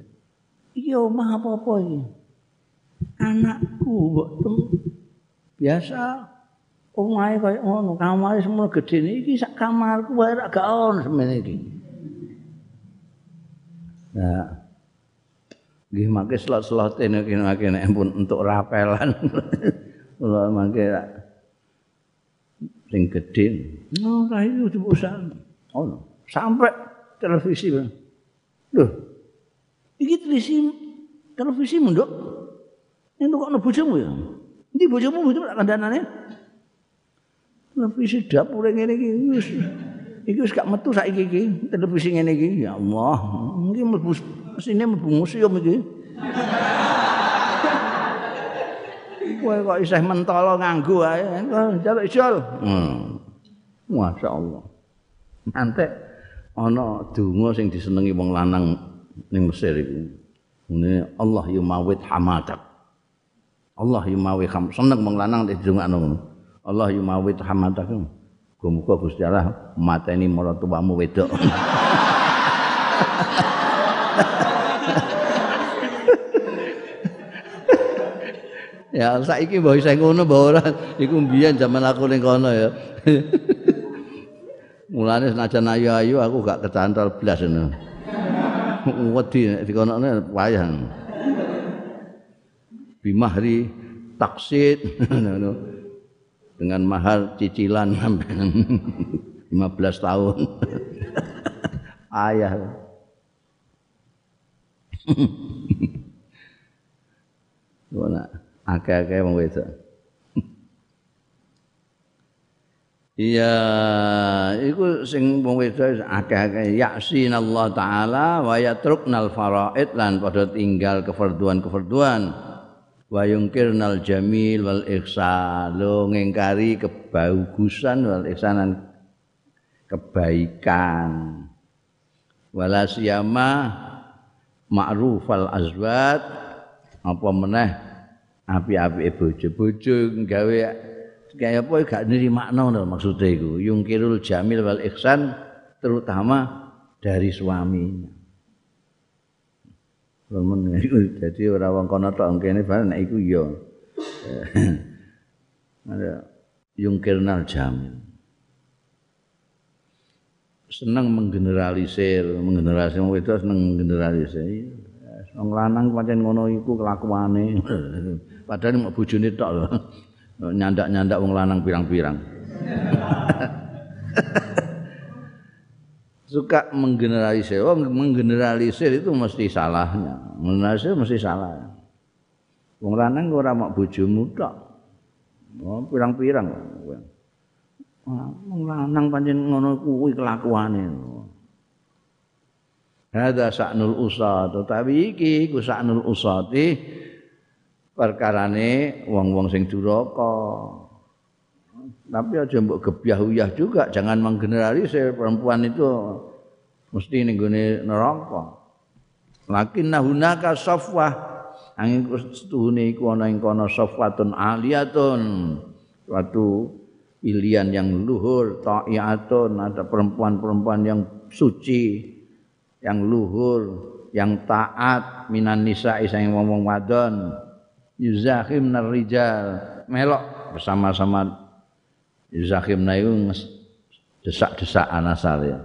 iki omah apa-apa iki. Anakku mbok biasa omahe kaya ngono, kamare semua gedhe iki sak kamarku wae gak ono semene iki. Nah, nggih mangke slot-slot ene kene nek pun untuk rapelan. Kula mangke sing gedhe. No, ra iki dibosan. Ono. Sampai televisi. Loh, Iki televisi televisi munduk. Ini kok ana bojomu ya? Ndi bojomu bojomu tak kandhanane? Televisi dapur ngene iki wis iki wis gak metu saiki iki televisi ngene iki ya Allah. Iki mlebu sine mlebu museum iki. Kowe kok isih mentolo nganggo ae. Jaluk ijol. Hmm. Masya Allah. Nanti ana donga sing disenengi wong lanang ning Mesir iku. Ngene Allah yumawit hamadak. Allah yumawit ham seneng wong lanang ngono. Allah yumawit hamadak. Muga Gusti Allah mateni maratuwamu wedok. ya saiki mbok isih ngono mbok ora iku mbiyen zaman aku ning kono ya. Mulane senajan ayu-ayu aku gak kecantol blas ngono. wedi nek dikonokne wayah. Bimahri taksid dengan mahar cicilan sampai 15 tahun. Ayah. Ngono akeh-akeh wong wedok. Iya, iku sing wong wedok akeh-akeh yaksin Allah taala wa yatruknal faraid lan padha tinggal kefarduan-kefarduan wa yungkirnal jamil wal ihsan. Lo ngingkari kebagusan wal ihsanan kebaikan. Wala siyama ma'rufal azwat. Apa meneh? Api-api bojo-bojo gawe kaya apa gak nrimakno no maksude iku. Yungkirul jamil wal ihsan terutama dari suaminya Lamun dadi ora wong kono tok kene bareng nek iku ya ada yungkirnal jamil senang menggeneralisir menggeneralisir wong wedok seneng menggeneralisir. Wong lanang pancen ngono iku kelakuane. Padahal mek bojone tok lho. Nyandak-nyandak wong lanang pirang-pirang. Suka menggeneralisir, oh menggeneralisir itu mesti salahnya. Menggeneralisir mesti salah. Wong lanang ora mak bojomu tok. Oh, pirang-pirang. Wong lanang pancen ngono kuwi kelakuane. Hadza sa'nul usat, tapi iki ku sa'nul usati perkarane wong-wong sing duraka. Tapi aja mbok gebyah-uyah juga, jangan menggeneralisir perempuan itu. Mesti ning gone neraka. Lakin nahunaka safwah. Angin setuhune iku ana ing kono safwatun aliyatun. Suatu pilihan yang luhur ta'iyatun ada perempuan-perempuan yang suci yang luhur yang taat. Minan nisa isang ngomong wadon. Yuzahim rijal. Melok bersama-sama yuzahim itu desak-desakan asal ya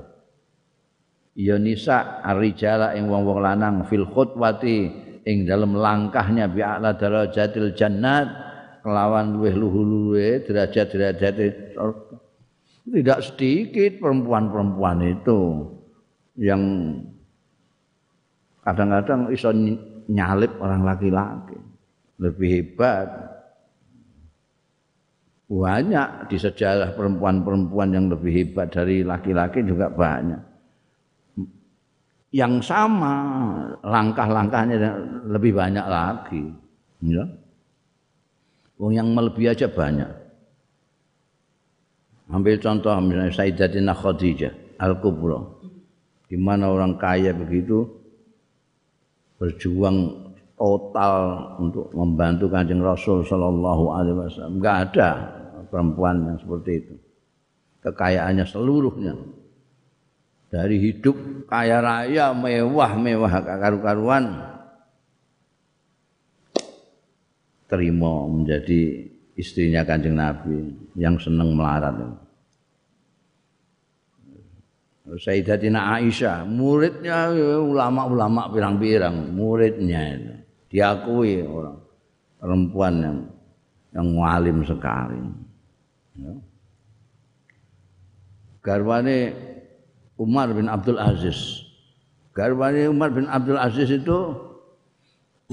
ya nisa arijala ing wong-wong lanang fil khutwati ing dalam langkahnya bi a'la darajatil jannat kelawan luweh luhur-luwe derajat-derajat tidak sedikit perempuan-perempuan itu yang kadang-kadang iso nyalip orang laki-laki. Lebih hebat banyak di sejarah perempuan-perempuan yang lebih hebat dari laki-laki juga banyak. Yang sama langkah-langkahnya lebih banyak lagi ya. Wong yang melebihi aja banyak. Ambil contoh misalnya Sayyidatina Khadijah Al-Kubra. Di mana orang kaya begitu berjuang total untuk membantu kanjeng Rasul Shallallahu Alaihi Wasallam. Enggak ada perempuan yang seperti itu. Kekayaannya seluruhnya dari hidup kaya raya mewah mewah karu-karuan terima menjadi istrinya kanjeng Nabi yang senang melarat. Sayyidatina Aisyah, muridnya ulama-ulama pirang-pirang, muridnya itu. Diakui orang perempuan yang yang ngalim sekali. Ya. Garwane Umar bin Abdul Aziz. Garwane Umar bin Abdul Aziz itu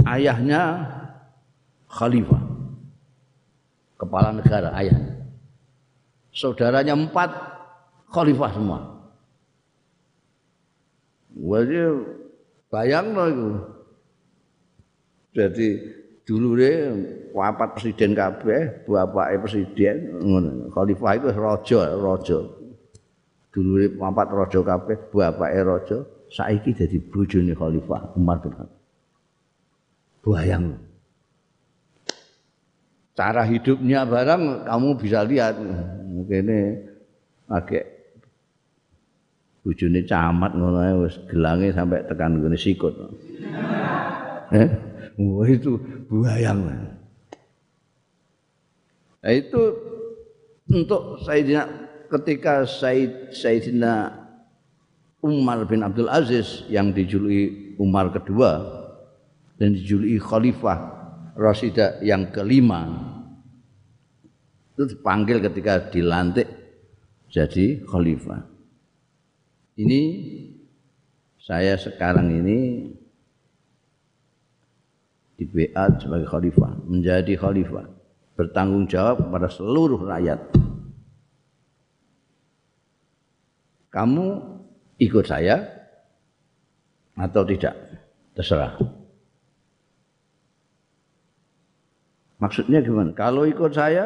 ayahnya khalifah. Kepala negara ayahnya. Saudaranya empat khalifah semua. Wajib bayang loh itu. Jadi dulu deh wapat presiden kabeh, bapake presiden ngono. Khalifah itu raja, raja. Dulu deh wapat raja kabeh, bapake raja. Saiki jadi bojone khalifah Umar bin Khattab. Bayang. Cara hidupnya barang kamu bisa lihat. Mungkin agak bojone camat ngono gelange sampai tekan ngene sikut. eh? Wah itu buayang. Nah itu untuk Sayyidina ketika Said Sayyidina Umar bin Abdul Aziz yang dijuluki Umar kedua dan dijuluki Khalifah Rasidah yang kelima itu dipanggil ketika dilantik jadi khalifah. Ini saya sekarang ini di BA sebagai khalifah, menjadi khalifah, bertanggung jawab kepada seluruh rakyat. Kamu ikut saya atau tidak? Terserah. Maksudnya gimana? Kalau ikut saya,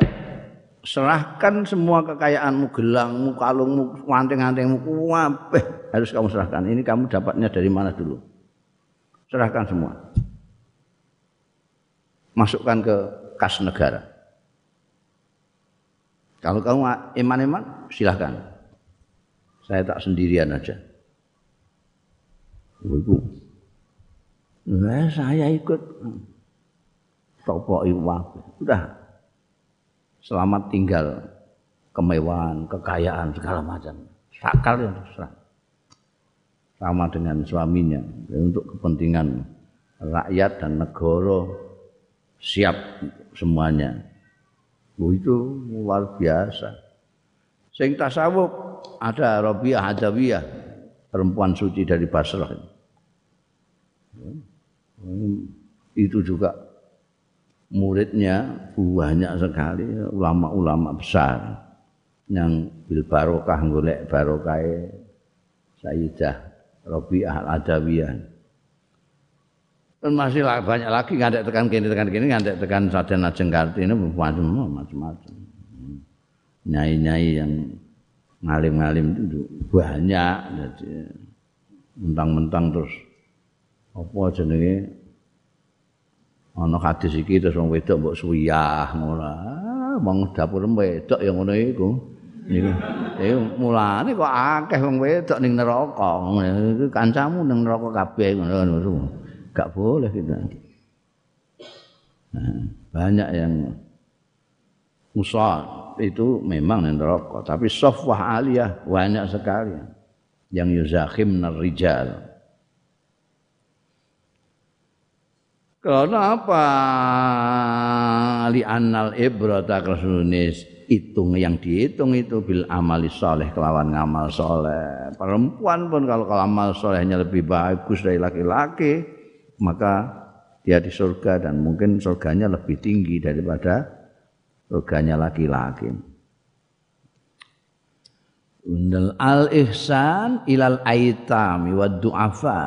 serahkan semua kekayaanmu, gelangmu, kalungmu, anting-antingmu, kabeh harus kamu serahkan. Ini kamu dapatnya dari mana dulu? Serahkan semua. Masukkan ke kas negara. Kalau kamu iman-iman, silahkan. Saya tak sendirian aja. Ibu, nah, saya ikut. Topok ibu, sudah selamat tinggal kemewahan, kekayaan segala macam. Sakal yang terserah. Sama dengan suaminya untuk kepentingan rakyat dan negara siap semuanya. Oh, itu luar biasa. Sing tasawuf ada Rabi'ah Adawiyah, perempuan suci dari Basrah. Itu juga muridnya banyak sekali ulama-ulama besar yang bil barokah golek barokah Sayyidah Rabi'ah Al-Adawiyah. Masih banyak lagi ngantek tekan kini tekan kini ngantek tekan Sadana Jengkarti ini macam-macam. Nyai-nyai yang ngalim-ngalim itu banyak jadi mentang-mentang terus apa jenenge ana hadis iki terus wong wedok mbok suyah ngono. Ah, wong dapur wedok yang ngono iku. Niku. Eh mulane kok akeh wong wedok ning neraka. Iku kancamu ning neraka kabeh ngono. Gak boleh kita. Nah, banyak yang musa itu memang rokok, tapi sofwah aliyah banyak sekali yang yuzakhim rijal. Karena apa? Li annal ibrata kesunis hitung yang dihitung itu bil amali soleh kelawan ngamal soleh. Perempuan pun kalau kalau amal solehnya lebih bagus dari laki-laki, maka dia di surga dan mungkin surganya lebih tinggi daripada surganya laki-laki. Undal al ihsan ilal aitam wa du'afa.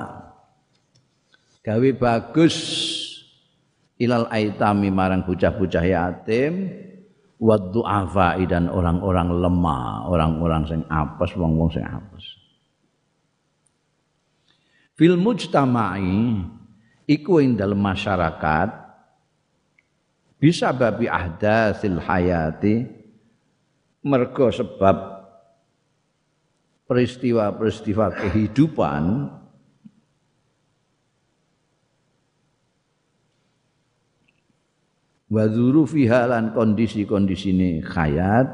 Gawe bagus ilal aitami marang bocah-bocah yatim wa du'afa dan orang-orang lemah, orang-orang sing apes, wong-wong sing apes. Fil mujtama'i iku ing dalam masyarakat bisa babi ahdatsil hayati mergo sebab peristiwa-peristiwa kehidupan wa fiha lan kondisi-kondisine hayat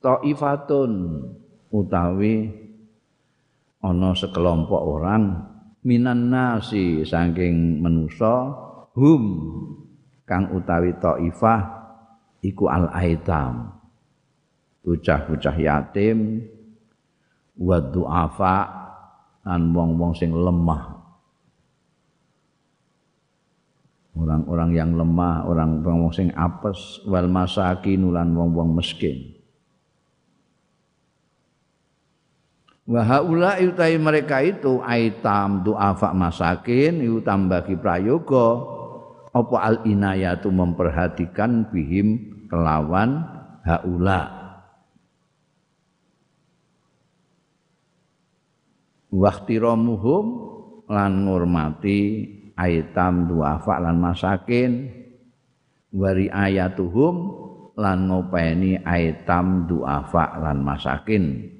taifatun utawi ana sekelompok orang minan nasi saking manusa hum kang utawi taifah iku al aitam bocah-bocah yatim wa duafa lan wong-wong sing lemah. Orang-orang yang lemah orang wong sing apes wal masakin lan wong-wong miskin Wa haula utai mereka itu aitam duafa masakin itu tambah prayoga. Apa al inayatu memperhatikan bihim kelawan haula? Waktiramuhum lan ngurmati aitam duafa lan masakin. Wari ayatuhum lan ngopeni aitam duafa lan masakin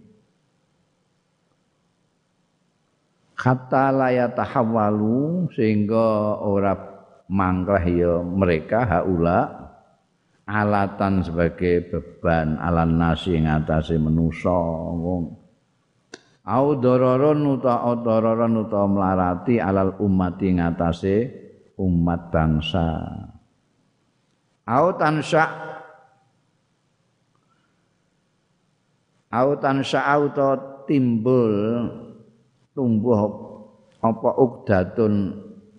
hatta la yatahawwalu sehingga ora mangkleh ya mereka haula alatan sebagai beban alan nasi ing atase manusa wong. Au dararon uta dararon uta melarati alal umat ing atase umat bangsa. Au tansya au tansya auto timbul tumbuh apa ukdatun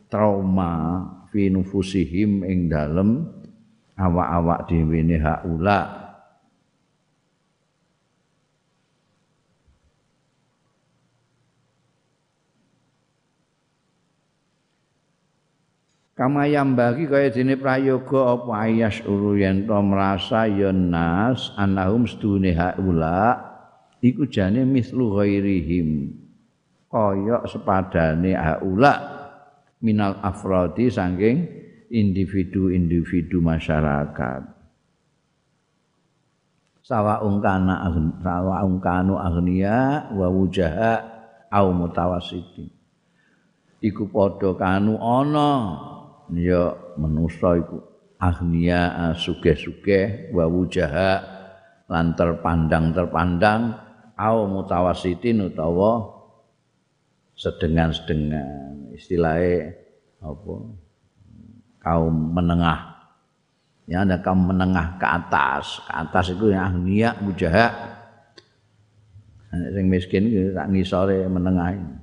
trauma fi nufusihim ing dalem awak-awak dhewe ne haula Kama yang bagi kaya dene prayoga apa ayas uru yen to merasa ya nas anahum sedune haula iku jane mislu ghairihim kaya sepadane haula minal afrodi saking individu-individu masyarakat. Sawa ungkana sawa ungkanu agnia wa wujaha au mutawasiti iku padha kanu ana ya manusa iku agnia sugih-sugih wa wujaha lan terpandang terpandang au mutawasitin utawa sedengan-sedengan istilahnya apa kaum menengah. Ya ada kaum menengah ke atas, ke atas itu yang ahniya mujaha. Sing miskin itu tak ngisore menengah ini.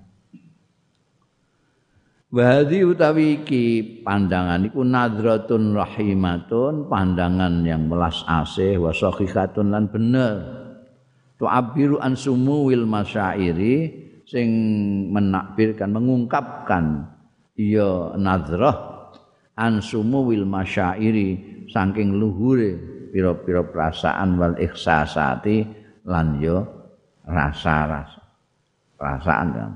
Wahdi utawi iki pandangan iku nadratun rahimatun, pandangan yang melas asih wa lan bener. Tu abiru an sumuwil masyairi sing menakbirkan mengungkapkan iya nadrah an sumuwil masyairi saking luhure pira-pira perasaan wal ihsasati lan yo rasa-rasa perasaan kan.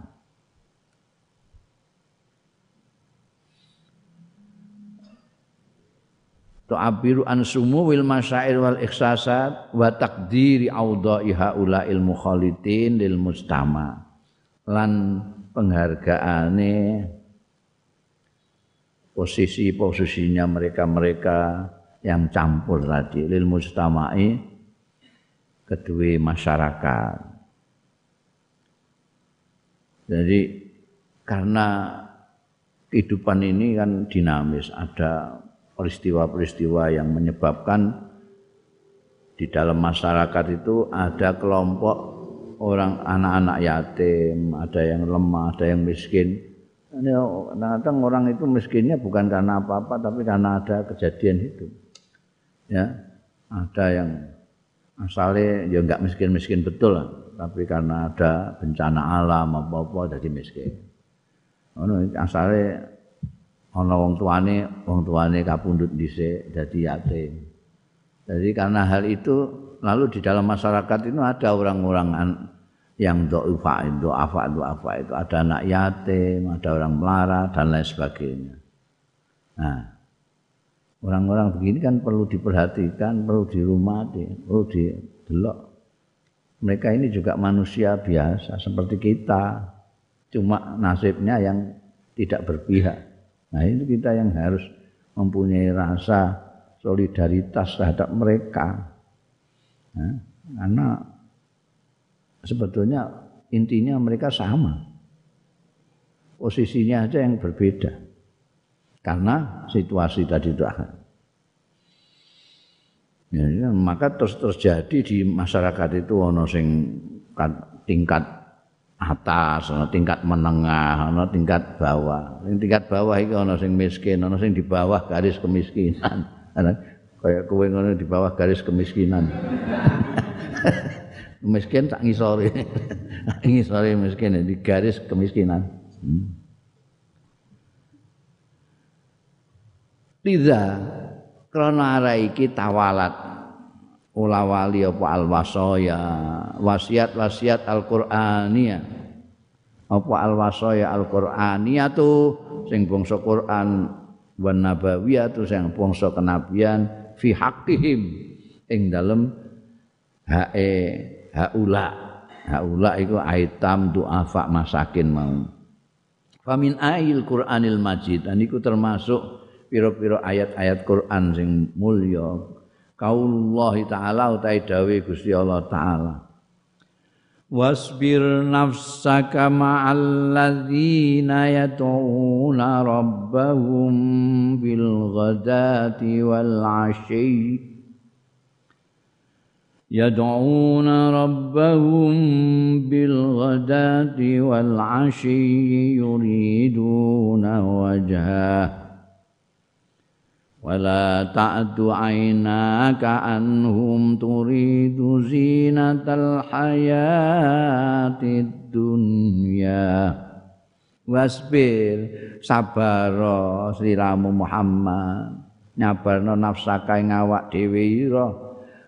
Tu'abiru an wil masyair wal ihsasat wa takdiri audha'i haula'il mukhalitin lil mustama lan penghargaane posisi-posisinya mereka-mereka yang campur tadi lil mustama'i kedua masyarakat. Jadi karena kehidupan ini kan dinamis, ada peristiwa-peristiwa yang menyebabkan di dalam masyarakat itu ada kelompok orang anak-anak yatim, ada yang lemah, ada yang miskin. Ini kadang orang itu miskinnya bukan karena apa-apa, tapi karena ada kejadian hidup ya ada yang asalnya ya enggak miskin-miskin betul tapi karena ada bencana alam apa-apa jadi miskin. Asalnya ono wong tuane wong tuane kapundhut dhisik jadi yatim. Jadi karena hal itu lalu di dalam masyarakat itu ada orang-orang yang do'ufa, do'afa, do'afa itu ada anak yatim, ada orang melarat dan lain sebagainya. Nah, orang-orang begini kan perlu diperhatikan, perlu dirumati, perlu didelok. Mereka ini juga manusia biasa seperti kita, cuma nasibnya yang tidak berpihak. Nah ini kita yang harus mempunyai rasa solidaritas terhadap mereka. Nah, karena sebetulnya intinya mereka sama. Posisinya aja yang berbeda karena situasi tadi itu ya, ya, maka terus terjadi di masyarakat itu ono sing tingkat atas, ono tingkat menengah, ono tingkat bawah. Sing tingkat bawah itu ono sing miskin, ono sing di bawah garis kemiskinan. Kayak kowe ngono di bawah garis kemiskinan. miskin tak ngisore. ngisore miskin di garis kemiskinan. Hmm. Liza krana ara iki tawalat ula wali apa al wasaya wasiat-wasiat Al-Qur'aniyah apa al wasaya Al-Qur'aniyah tu sing bangsa Quran wan nabawiyah tu sing bangsa kenabian fi haqqihim ing dalem hae haula. Haula iku aitam duafa masakin mau. Famin ayil Qur'anil Majid dan iku termasuk pira-pira ayat-ayat Quran sing mulya. Kaulullah taala utahe dawuh Gusti Allah taala واصبر نفسك مع الذين يدعون ربهم بالغداة والعشي. يدعون ربهم بالغداة والعشي يريدون وجهه. ولا تعد عيناك عنهم تريد زينة الحياة الدنيا wasbir sabar sliramu Muhammad nyabarno nafsaka ing awak dhewe ira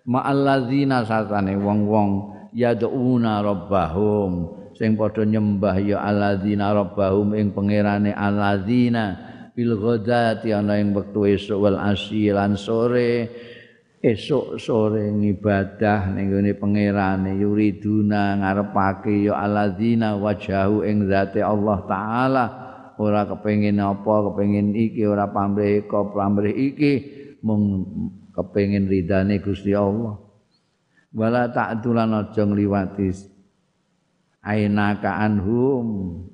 ma'alladzina satane wong-wong yad'una rabbahum sing padha nyembah ya alladzina rabbahum ing pangerane alladzina bil ghadati ana ing wektu esuk wal asyi lan sore. Esuk sore ngibadah ning gone pangerane yuriduna ngarepake ya alladzina wajahu ing zate Allah taala ora kepengin apa kepengin iki ora pamrih kok pamrih iki. Mung kepengin ridane Gusti Allah. Wala ta'dulan aja ngliwati. Ainaka anhum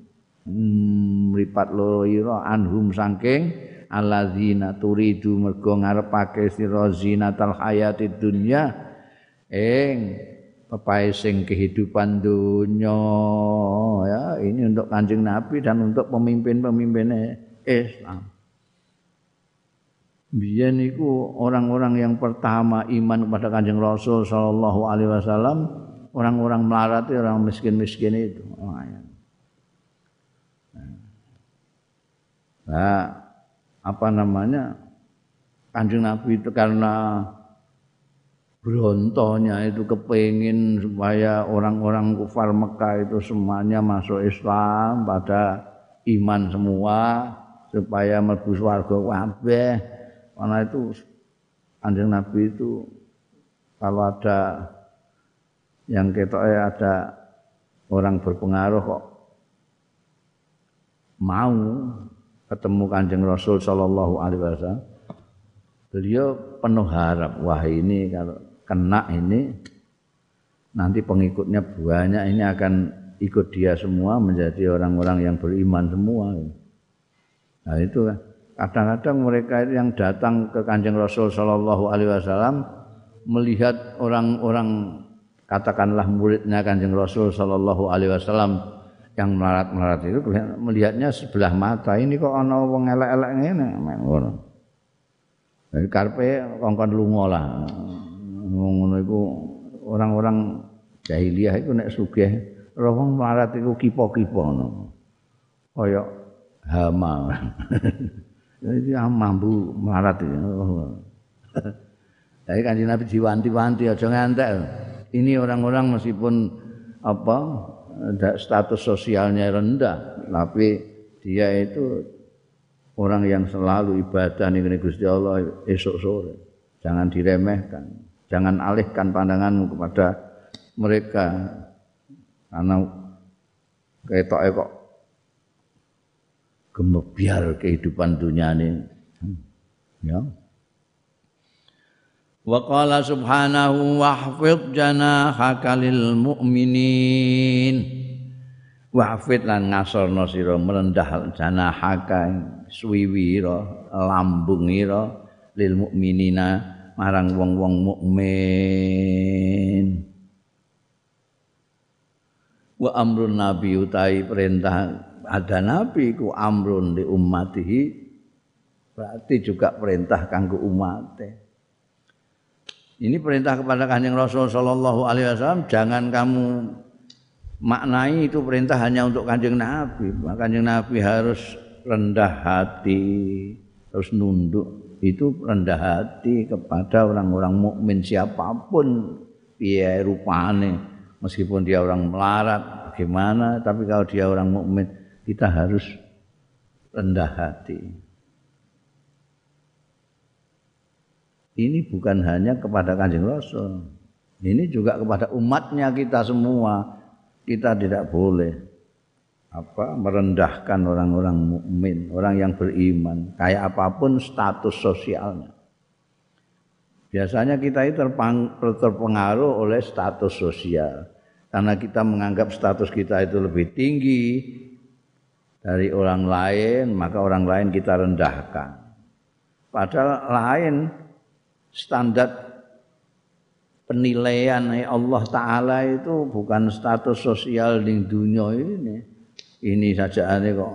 mripat loro ira anhum saking alladzina turidu mergo ngarepake sira zinatal hayatid dunya ing pepae sing kehidupan dunya ya ini untuk Kanjeng Nabi dan untuk pemimpin-pemimpinnya Islam Biyen niku orang-orang yang pertama iman kepada Kanjeng Rasul sallallahu alaihi wasallam orang-orang melarat orang miskin-miskin itu. Oh, ya. Nah, apa namanya? Kanjeng Nabi itu karena berontonya itu kepingin supaya orang-orang kufar Mekah itu semuanya masuk Islam pada iman semua supaya mlebu swarga kabeh karena itu anjing Nabi itu kalau ada yang ketoknya ada orang berpengaruh kok mau ketemu kanjeng Rasul Shallallahu Alaihi Wasallam, beliau penuh harap wah ini kalau kena ini nanti pengikutnya banyak ini akan ikut dia semua menjadi orang-orang yang beriman semua. Nah itu kan kadang-kadang mereka yang datang ke Kanjeng Rasul Shallallahu Alaihi Wasallam melihat orang-orang katakanlah muridnya Kanjeng Rasul Shallallahu Alaihi Wasallam yang melarat-melarat itu melihatnya sebelah mata ini kok ana wong elek-elek ngene ngono. Jadi karpe kongkon lunga lah. Ngono iku orang-orang jahiliyah itu nek sugih roh wong melarat iku kipo-kipo ngono. Kaya hama. Jadi mampu melarat itu. Jadi kan Nabi diwanti-wanti aja ngantek. Ini orang-orang meskipun apa status sosialnya rendah, tapi dia itu orang yang selalu ibadah nih Gusti Allah esok sore. Jangan diremehkan, jangan alihkan pandanganmu kepada mereka karena ketok kok gemebiar kehidupan dunia ini. Ya. Wa qala subhanahu wahfid janahaka lil mu'minin. Wahfid lan ngasorno sira merendah janahaka suwiwira lambungira lil mu'minina marang wong-wong mukmin. Wa amrun nabi utai perintah ada nabi ku amrun di ummatihi berarti juga perintah kanggo umat. Ini perintah kepada Kanjeng Rasul sallallahu alaihi wasallam jangan kamu maknai itu perintah hanya untuk Kanjeng Nabi. Kanjeng Nabi harus rendah hati, harus nunduk. Itu rendah hati kepada orang-orang mukmin siapa pun piye rupane meskipun dia orang melarat bagaimana tapi kalau dia orang mukmin kita harus rendah hati. Ini bukan hanya kepada kanjeng Rasul. Ini juga kepada umatnya kita semua. Kita tidak boleh apa merendahkan orang-orang mukmin, orang yang beriman, kayak apa pun status sosialnya. Biasanya kita itu terpengaruh oleh status sosial. Karena kita menganggap status kita itu lebih tinggi, dari orang lain, maka orang lain kita rendahkan. Padahal lain standar penilaian Allah Ta'ala itu bukan status sosial di dunia ini. Ini saja ini kok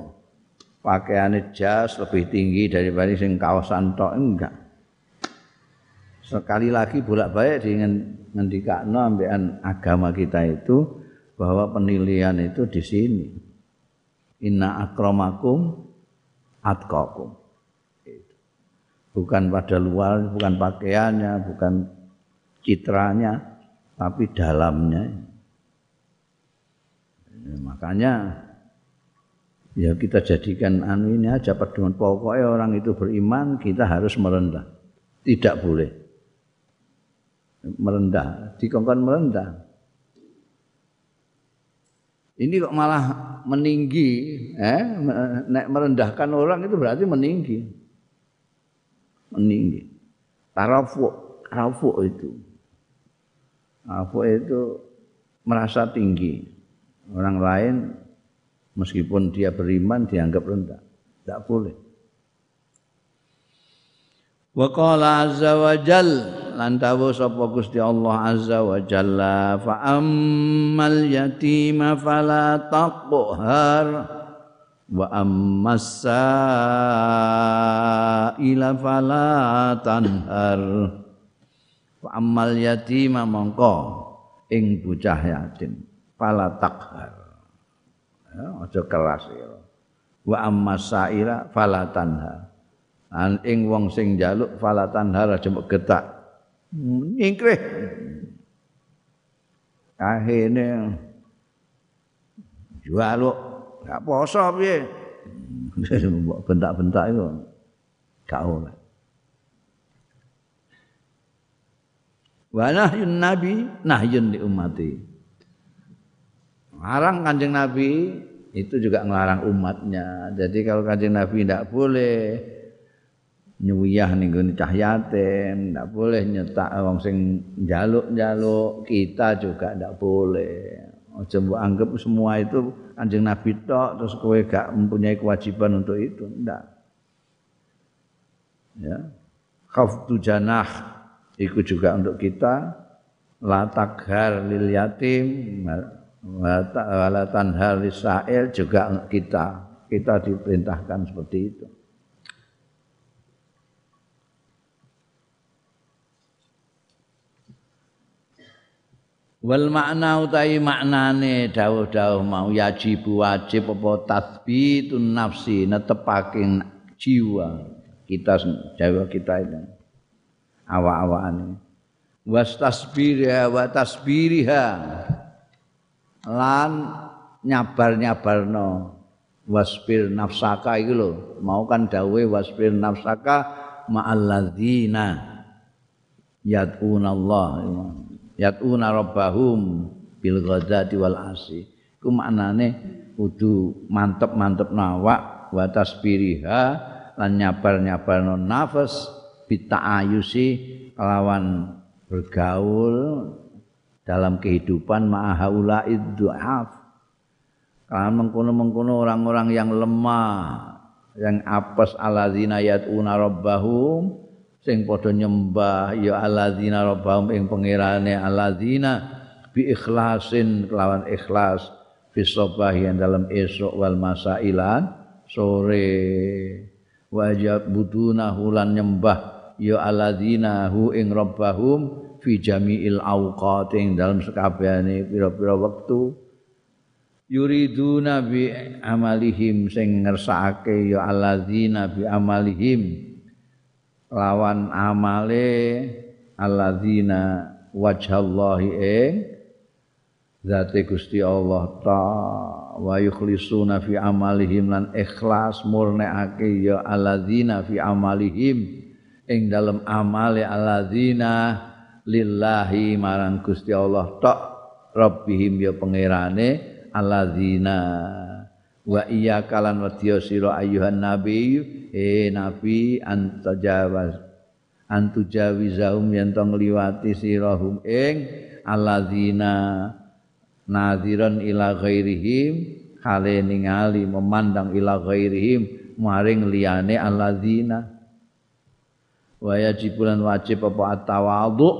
pakaiannya jas lebih tinggi daripada sing kawasan tok enggak. Sekali lagi bolak-balik dengan ngendikakno ambekan agama kita itu bahwa penilaian itu di sini. Inna akramakum atqakum. Bukan pada luar, bukan pakaiannya, bukan citranya, tapi dalamnya. Ya, makanya ya kita jadikan anu ini aja pedoman pokoknya orang itu beriman kita harus merendah. Tidak boleh merendah, dikongkon merendah. Ini kok malah meninggi, eh? Merendahkan orang itu berarti meninggi. Meninggi. Tarafu, tarafu itu. Tarafu itu merasa tinggi. Orang lain meskipun dia beriman dianggap rendah. Tidak boleh. Wa qala azza wa jal lan dawuh sapa Gusti Allah azza wa jalla fa ammal yatima fala taqhar wa ammas ila fala tanhar. Wa ammal yatima mongko ing bocah yatim fala taqhar ya aja keras ya. Wa ammas ila fala tanhar. An ing wong sing njaluk falatan hara jembek getak. Nyingkrih kahene jualuk gak poso piye mbok bentak-bentak itu gak oleh wa nahyun nabi nahyun li ummati Larang kanjeng Nabi itu juga ngelarang umatnya. Jadi kalau kanjeng Nabi tidak boleh nyuyah ning gone cah yatim, ndak boleh nyetak wong sing njaluk-njaluk, kita juga ndak boleh. Aja mbok anggap semua itu Kanjeng Nabi tok terus kowe gak mempunyai kewajiban untuk itu, ndak. Ya. Khaftu janah itu juga untuk kita la taghar lil yatim wa tanhar lisail juga kita kita diperintahkan seperti itu. Wal makna utawi maknane dawuh-dawuh mau yajib wajib apa tasbitun nafsi netepake jiwa. Kita jawa kita itu. Awak-awakane. Was tasbiriha wa tasbiriha. Lan nyabar-nyabarno. Wasbir nafsaka iki lho. Mau kan dawuhe wasbir nafsaka ma'alladzina yad'una Allah yatuna rabbahum bil ghadati wal asi ku maknane kudu mantep-mantep nawak wa tasbiriha lan nyabar-nyabarno nafas bita'ayusi kelawan bergaul dalam kehidupan ma'ahaula iddu'af kelawan mengkono-mengkono orang-orang yang lemah yang apes aladzina yatuna rabbahum sing padha nyembah ya alladzina rabbahum ing pangerane alladzina bi ikhlasin kelawan ikhlas fi sabahi dalam esok wal masailan sore. Wajib buduna hulan nyembah ya alladzina hu ing rabbahum fi jami'il awqat ing dalam sekabehane pira-pira wektu. Yuriduna bi amalihim sing ngersakake ya alladzina bi amalihim lawan amale alladzina wajhallahi ing zate Gusti Allah ta wa yukhlisuna fi amalihim lan ikhlas murneake ya alladzina fi amalihim ing dalam amale alladzina lillahi marang Gusti Allah tok rabbihim ya pangerane alladzina wa iya kalan wadya sira ayuhan nabi eh nabi antajawaz. Antujawizahum yen to ngliwati sirahum ing alladzina nadhiran ila ghairihim. Kale ningali memandang ila ghairihim maring liyane alladzina. Wa yajibulan wajib apa at-tawadhu.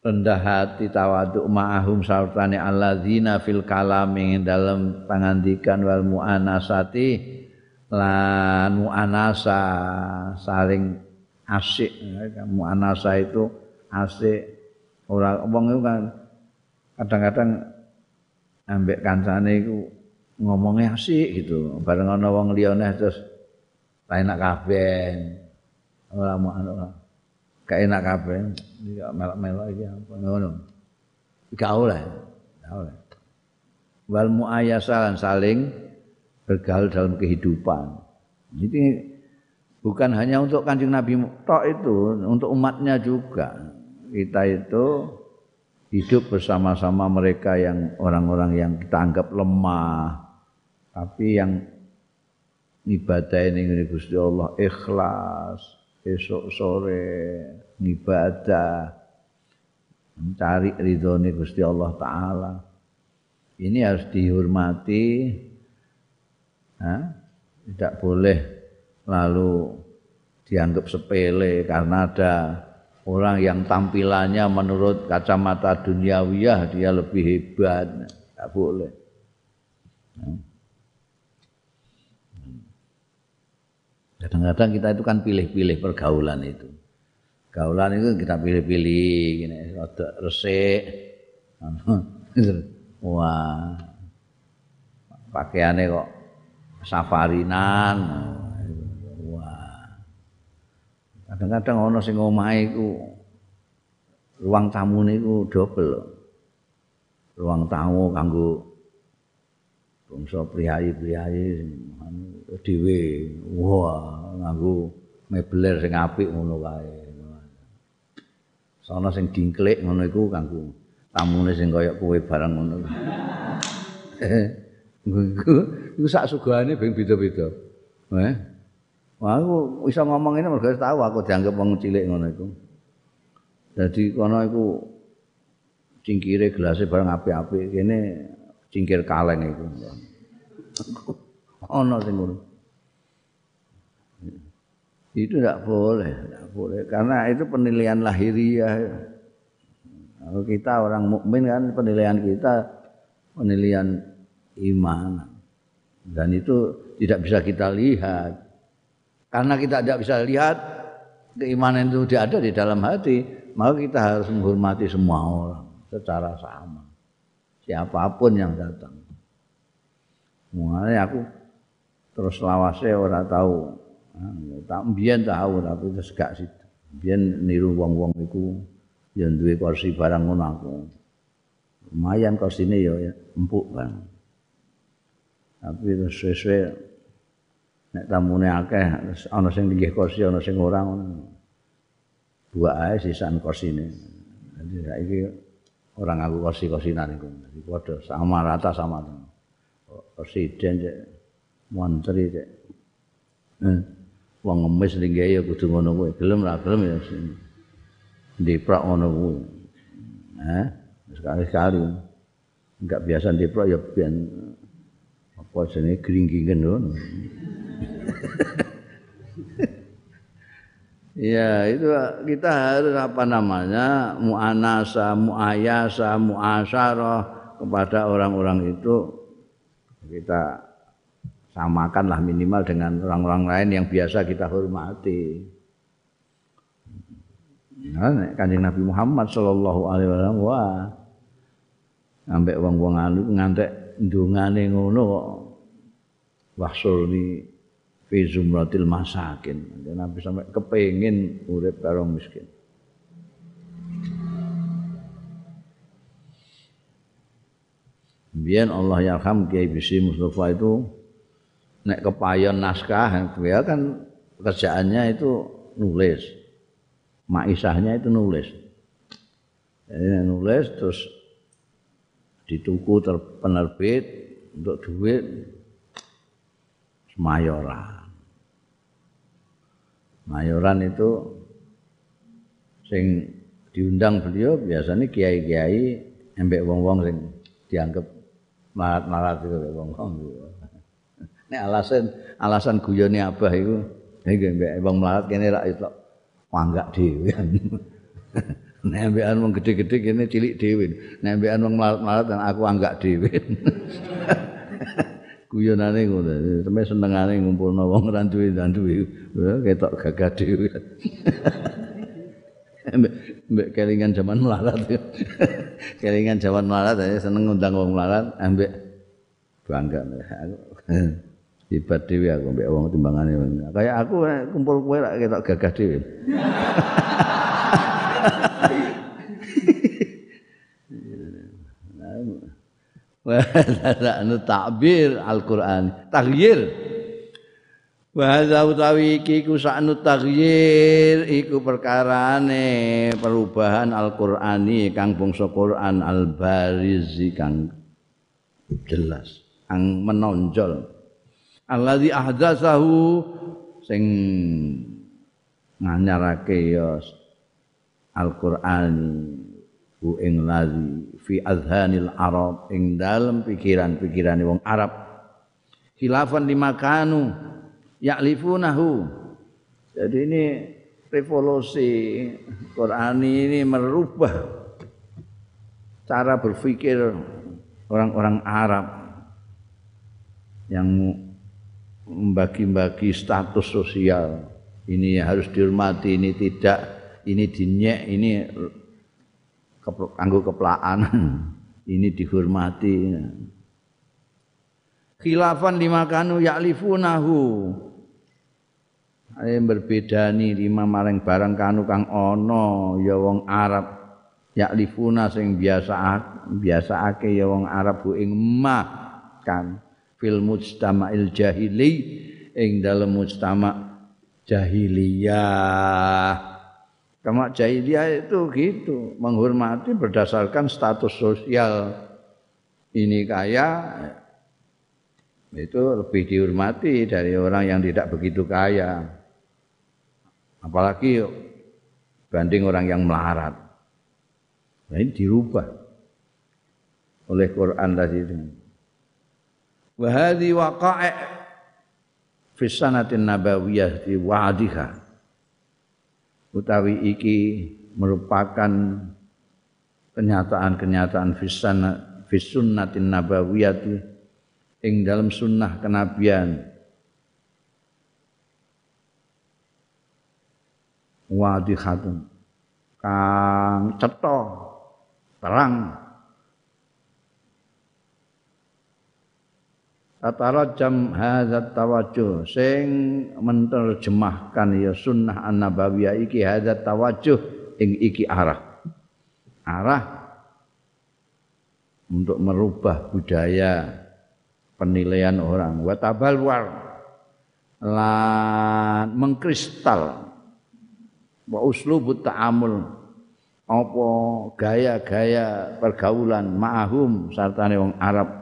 Rendah hati tawaduk ma'ahum sartane alladzina fil kalam ing dalam pangandikan wal muanasati lan muanasa saling asik. Muanasa itu asik. Ora wong itu kan kadang-kadang ambek kancane iku ngomongnya asik gitu. Bareng ana wong liyane terus enak kabeh. Ora mau gak enak kabeh. Iki melok-melok iki apa ngono. Gak oleh gak oleh. Wal muayyasalan saling bergaul dalam kehidupan. Jadi bukan hanya untuk kanjeng Nabi tok itu untuk umatnya juga. Kita itu hidup bersama-sama mereka yang orang-orang yang kita anggap lemah. Tapi yang ibadah ini Gusti Allah ikhlas esok sore ngibadah mencari ridhone Gusti Allah taala. Ini harus dihormati ha? tidak boleh lalu dianggap sepele karena ada orang yang tampilannya menurut kacamata duniawiyah dia lebih hebat. Tidak boleh. Kadang-kadang kita itu kan pilih-pilih pergaulan itu. Gaulan itu kita pilih-pilih gini rada resik. Wah pakaiannya kok safarinan. Kadang-kadang ana sing omahe iku ruang tamu niku dobel ruang tamu kanggo bangsa priayi-priayi dhewe. Wah nganggo mebeler sing apik ngono kae. Sono sing dingklik ngono iku kanggo tamune sing kaya kowe barang ngono. Iku iku sak sugane ben beda-beda eh Wah, aku bisa ngomong ini mergo tahu aku dianggap wong cilik ngono iku. Dadi kono iku cingkire gelasé bareng apik-apik kene cingkir kaleng iku. Ono sing ngono. Itu tidak boleh, tidak boleh karena itu penilaian lahiriah. Kalau kita orang mukmin kan penilaian kita penilaian iman. Dan itu tidak bisa kita lihat. Karena kita tidak bisa lihat keimanan itu tidak ada di dalam hati, maka kita harus menghormati semua orang secara sama. Siapa pun yang datang. Mulai aku terus lawase ora tahu. Tak mbiyen tahu tapi terus gak situ. Mbiyen niru wong-wong iku ya duwe kursi barang ngono aku. Lumayan kursine ya empuk kan. Tapi terus sesuai nek tamune akeh ana sing linggih kursi ana sing ora ngono. Buak ae sisan kursine. Dadi saiki ora nganggo kursi-kursinan iku. Dadi padha sama rata sama presiden cek menteri cek. Eh, wong ngemis linggih ya kudu ngono kuwi. Gelem ra gelem ya diprak ngono kuwi. Eh sekali-sekali. Enggak biasa diprak ya biyen jenenge gringgingen ngono. Ya itu kita harus apa namanya muanasa, muayasa, muasyarah kepada orang-orang itu. Kita samakanlah minimal dengan orang-orang lain yang biasa kita hormati. Nah, kanjeng Nabi Muhammad Shallallahu Alaihi Wasallam wah ambek wong-wong anu ngantek ndungane ngono kok wahsulni fi zumratil masakin. Nabi sampai kepengin urip karo miskin. Biar Allah yarham Kiai Bisi Mustafa itu nek kepayon naskah dia kan kerjaannya itu nulis. Maisahnya itu nulis. Jadi nulis terus dituku terpenerbit untuk duit mayoran. Mayoran itu sing diundang beliau biasanya kiai-kiai embek wong-wong sing dianggap marat-marat itu wong-wong. Ini alasan alasan guyone abah itu iki mbek wong melarat kene rak itu wanggak dhewe. Nek ambekan wong gede-gede kene cilik dhewe. Nek ambekan wong melarat-melarat aku anggak dhewe. guyonane ngono. Sampe senengane ngumpulno wong ora duwe duwe. Ketok gagah dhewe. Mbek kelingan zaman melarat. kelingan zaman melarat seneng ngundang wong melarat ambek bangga aku. Hebat dhewe aku mbek wong timbangane. Kayak aku kumpul kowe rak ketok gagah dhewe. Anu takbir Al-Qur'an. Taghyir wa hadza utawi iki ku saknu taghyir iku perkarane perubahan Al-Qur'ani kang bangsa Qur'an al-bariz kang jelas kang menonjol. Alladzi ahdatsahu sing nganyarake ya Al-Qur'ani hu ing ladzi fi azhanil arab ing dalem pikiran-pikirane wong Arab khilafan lima kanu ya'lifunahu Jadi ini revolusi Quran ini merubah cara berpikir orang-orang Arab yang membagi-bagi status sosial. Ini harus dihormati, ini tidak, ini dinyek, ini kanggo keplaan. ini dihormati. Khilafan lima kanu ya'lifunahu. Ayo berbedani lima maring barang kanu kang ana ya wong Arab yaklifuna sing biasa biasaake ya wong Arab bu ing kan fil mujtama'il jahili ing dalam mujtama' jahiliyah. Kama jahiliyah itu gitu, menghormati berdasarkan status sosial. Ini kaya itu lebih dihormati dari orang yang tidak begitu kaya. Apalagi banding orang yang melarat. Nah, ini dirubah oleh Quran tadi itu. Wa hadhi waqa'i fi sanatin nabawiyah di wa'diha. Utawi iki merupakan kenyataan-kenyataan fi sanat fi sunnatin nabawiyah ing dalam sunnah kenabian. Wadihatun kang cetha terang Atarajam hadzat tawajuh sing menerjemahkan ya sunnah an-nabawiyah iki hadzat tawajuh ing iki arah. Arah untuk merubah budaya penilaian orang. Wa tabalwar lan mengkristal. Wa uslubut ta'amul. Apa gaya-gaya pergaulan ma'ahum sartane wong Arab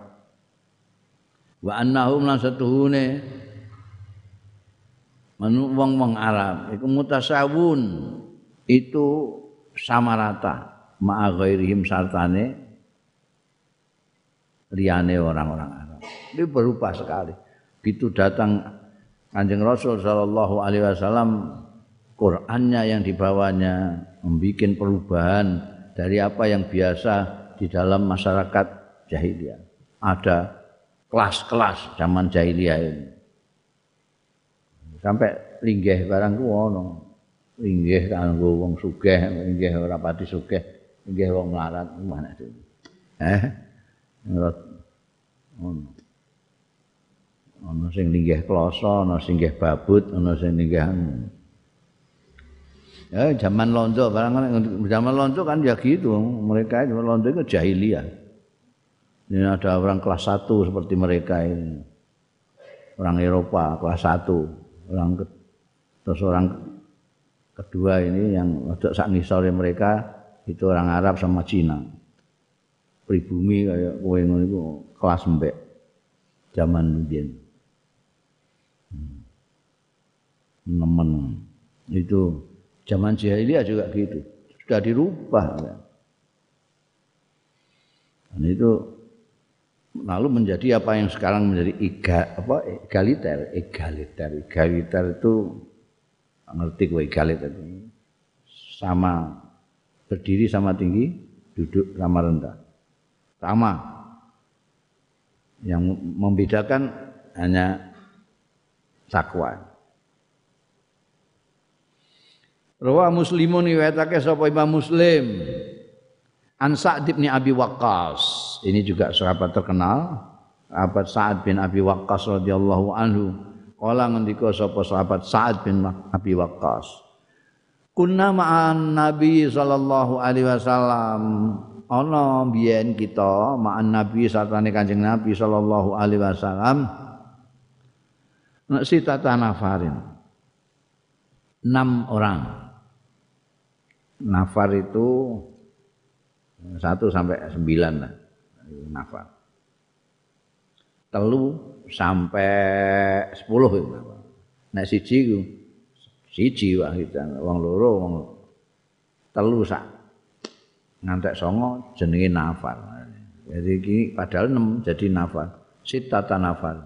wa annahum lan satuhune manu wong-wong Arab iku mutasawun itu sama rata ma'a ghairihim sartane liyane orang-orang Arab. Ini berubah sekali. Begitu datang Kanjeng Rasul sallallahu alaihi wasallam Qur'annya yang dibawanya membuat perubahan dari apa yang biasa di dalam masyarakat jahiliyah. Ada kelas-kelas zaman jahiliyah ini. Sampai linggih barang ku ono. Linggih kanggo wong sugih, linggih ora pati sugih, linggih wong melarat mana itu. Eh? Ono. Ono sing linggih kloso, ono sing linggih babut, ono sing linggih Ya, zaman lonjo barang zaman lonjo kan ya gitu. Mereka zaman lonjo itu jahiliyah. Ini ada orang kelas satu seperti mereka ini. Orang Eropa kelas satu. Orang ke, terus orang kedua ini yang untuk sak ngisore mereka itu orang Arab sama Cina. Pribumi kayak kowe ngono iku kelas mbek zaman mbiyen. Hmm. Nemen. Itu zaman jahiliyah juga gitu. Sudah dirubah. Dan itu lalu menjadi apa yang sekarang menjadi ega, apa egaliter, egaliter, egaliter itu ngerti gue egaliter sama berdiri sama tinggi, duduk sama rendah, sama. Yang membedakan hanya takwa. Rawa Muslimun riwayatake sapa Imam Muslim. An Sa'd bin Abi Waqqas ini juga sahabat terkenal sahabat Sa'ad bin Abi Waqqas radhiyallahu anhu. Kala ngendika sapa sahabat Sa'ad bin Abi Waqqas? Kunna ma'an nabi sallallahu alaihi wasallam. Ana biyen kita ma'an nabi sartane kanjeng nabi sallallahu alaihi wasallam. Nek sita nafarin. Enam orang. Nafar itu satu sampai sembilan lah nafal. Telu sampai sepuluh itu nafal. Nek siji ku siji wahidan, wong loro wong telu sak ngantek songo jenenge nafal. Jadi iki padahal 6 jadi nafal. Sitata nafal.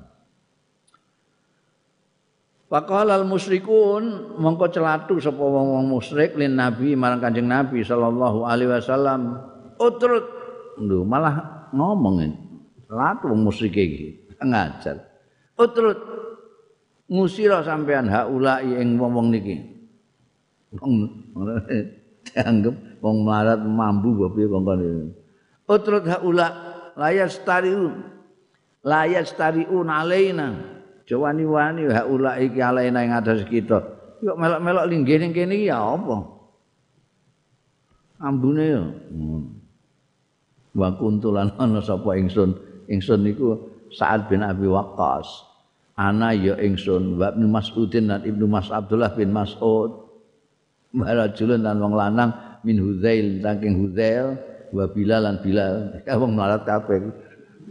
Faqala al musyrikun mongko celatu sapa wong-wong musyrik lin nabi marang Kanjeng Nabi sallallahu alaihi wasallam. Utrut. Lho malah ngomong celatu wong musyrik iki ngajar. Utrut. Ngusira sampean haulai ing wong-wong niki. Wong dianggap wong melarat mambu apa piye kongkon Utrut haula layas tariun layas tariun alaina Jawani-wani hak ula iki alaina ing atas kita. Kok melok-melok linggih ning kene iki ya apa? Ambune ya. Hmm. Wa kuntulan ana sapa ingsun. Ingsun niku Sa'ad bin Abi Waqqas. Ana ya ingsun wa Ibnu Mas'udin dan Ibnu Mas Abdullah bin Mas'ud. Marajulun dan wong lanang min Huzail saking Huzail wa Bilal lan Bilal. Wong malat kabeh.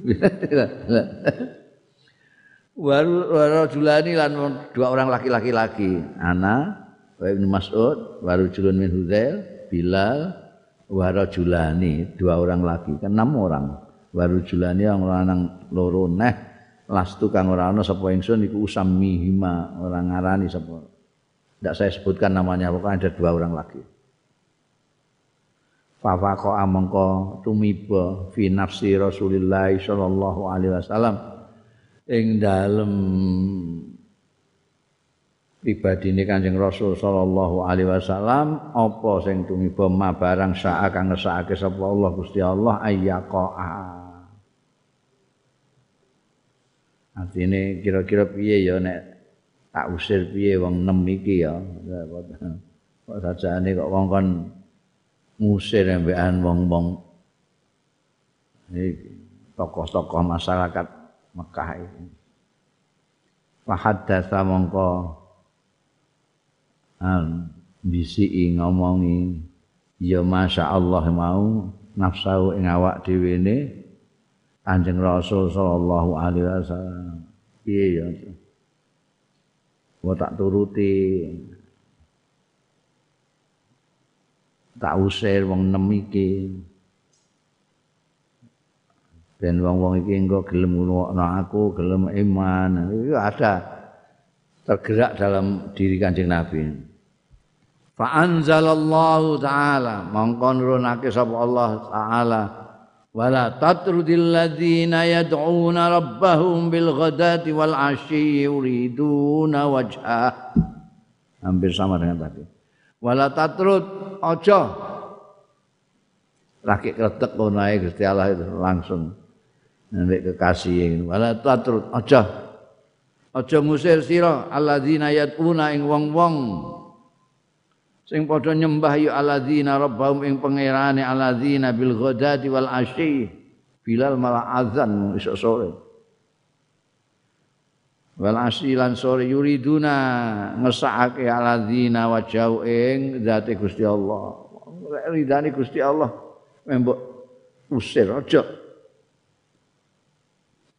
waru julani lan dua orang laki-laki lagi ana wa ibnu mas'ud waru julun min huzail bilal waru julani dua orang lagi kan enam orang. Waru julani yang lanang loro neh. Lastu kang ora ana sapa ingsun iku usami hima orang ngarani sapa. Ndak saya sebutkan namanya pokoknya ada dua orang lagi. Fafaqo amangka tumiba fi nafsi Rasulillah sallallahu alaihi wasallam. Ing dalem pribadine Kanjeng Rasul sallallahu alaihi wasallam apa sing tumiba ma barang sak kang ngesake sapa Allah Gusti Allah ayyaqa Artine kira-kira piye ya nek tak usir piye wong nem iki ya. Kok sajane kok wong kon ngusir embekan wong-wong iki tokoh-tokoh masyarakat Mekah ini. Fahadatsa mongko bisi ngomongi ya masya Allah mau nafsu ing awak dhewe ne Kanjeng Rasul sallallahu alaihi wasallam. Piye ya? Wa tak turuti. Tak usir wong nem iki. ben wong-wong iki engko gelem ngono aku, gelem iman. Itu ada tergerak dalam diri Kanjeng Nabi. Fa anzalallahu taala. Mongko nurunake sapa Allah taala. Wala tatrudil ladzina yad'una rabbahum bil ghadati wal asyi yuriduna wajha. Hampir sama dengan tadi. Wala tatrud aja laki kretek ngono ae Gusti Allah itu langsung nek kekasih wala tatrut aja aja ngusir sira alladzina yatuna ing wong-wong sing padha nyembah ya alladzina rabbahum ing pangerane alladzina bil ghadati wal asyi bilal malah azan esuk sore. Wal asyi lan sore yuriduna ngesake alladzina wajau ing zate Gusti Allah. Ridani Gusti Allah mbok usir aja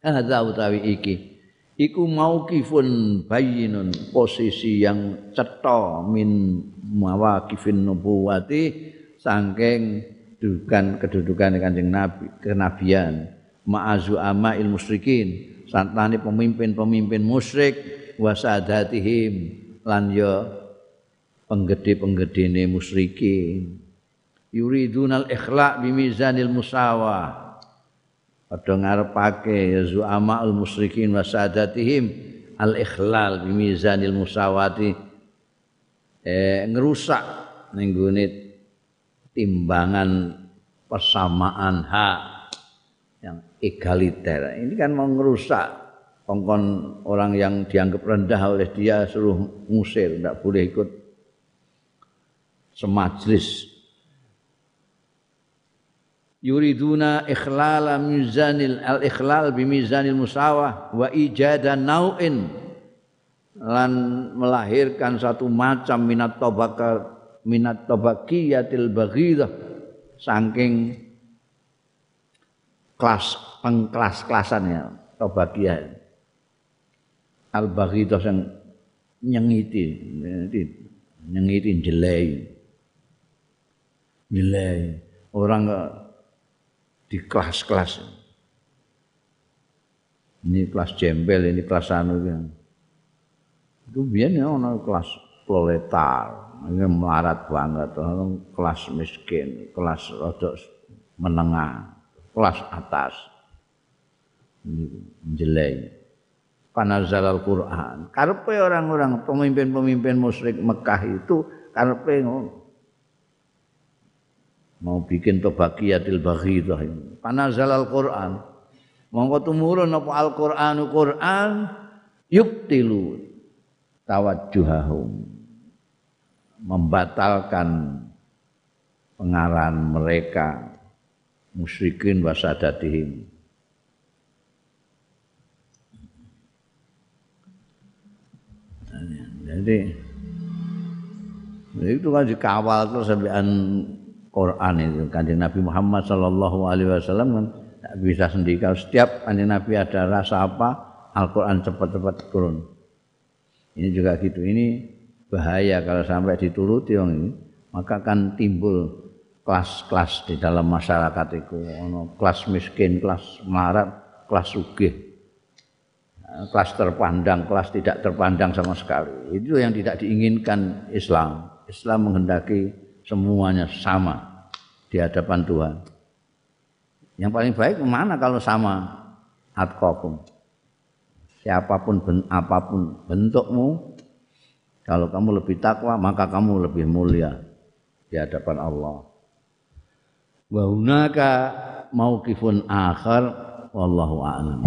hadza utawi iki iku mauqifun bayyinun posisi yang cetha min mawaqifin nubuwati saking kedudukan kedudukan Kanjeng Nabi kenabian. Ma'azu ama'il musyrikin santane pemimpin-pemimpin musyrik wasadatihim lan ya penggede-penggedene musyrikin. Yuridunal ikhlaq bimizanil musawah padha ngarepake ya zu'amaul musyrikin wa sadatihim al ikhlal bi mizanil musawati. Eh ngerusak ning timbangan persamaan hak yang egaliter. Ini kan mau ngerusak kongkon orang yang dianggap rendah oleh dia suruh ngusir tidak boleh ikut semajlis yuriduna ikhlala mizanil al ikhlal bi mizanil musawah wa ijada nau'in. Lan melahirkan satu macam minat tabaka minat tabakiyatil baghidah. Saking kelas pengkelas-kelasan ya tabakiyah al baghidah yang nyengiti nyengiti jelai jelai orang di kelas-kelas. Ini kelas jembel, ini kelas anu yang Itu biasanya ono kelas proletar, ini melarat banget, kelas miskin, kelas rodok menengah, kelas atas. Jelek. Panazal Al-Quran. Karpe orang-orang pemimpin-pemimpin musyrik Mekah itu karpe mau bikin tobaqiyatil baghi itu. Panazal Al-Quran. Mongko tumurun apa Al-Qur'anu Qur'an yuktilu tawajjuhahum membatalkan pengaran mereka musyrikin wasadatihim jadi itu kan dikawal terus sampean Quran itu. Kanjeng Nabi Muhammad Shallallahu Alaihi Wasallam kan tidak bisa sendiri kalau setiap kanjeng Nabi ada rasa apa Al-Quran cepat-cepat turun. Ini juga gitu. Ini bahaya kalau sampai dituruti orang ini. Maka akan timbul kelas-kelas di dalam masyarakat itu. Kelas miskin kelas melarat kelas sugih. Kelas terpandang kelas tidak terpandang sama sekali. Itu yang tidak diinginkan Islam. Islam menghendaki semuanya sama di hadapan Tuhan yang paling baik mana kalau sama atkokum siapa pun ben, apa pun bentukmu kalau kamu lebih takwa, maka kamu lebih mulia di hadapan Allah. Wa hunaka mauqifun akhar wallahu a'lam.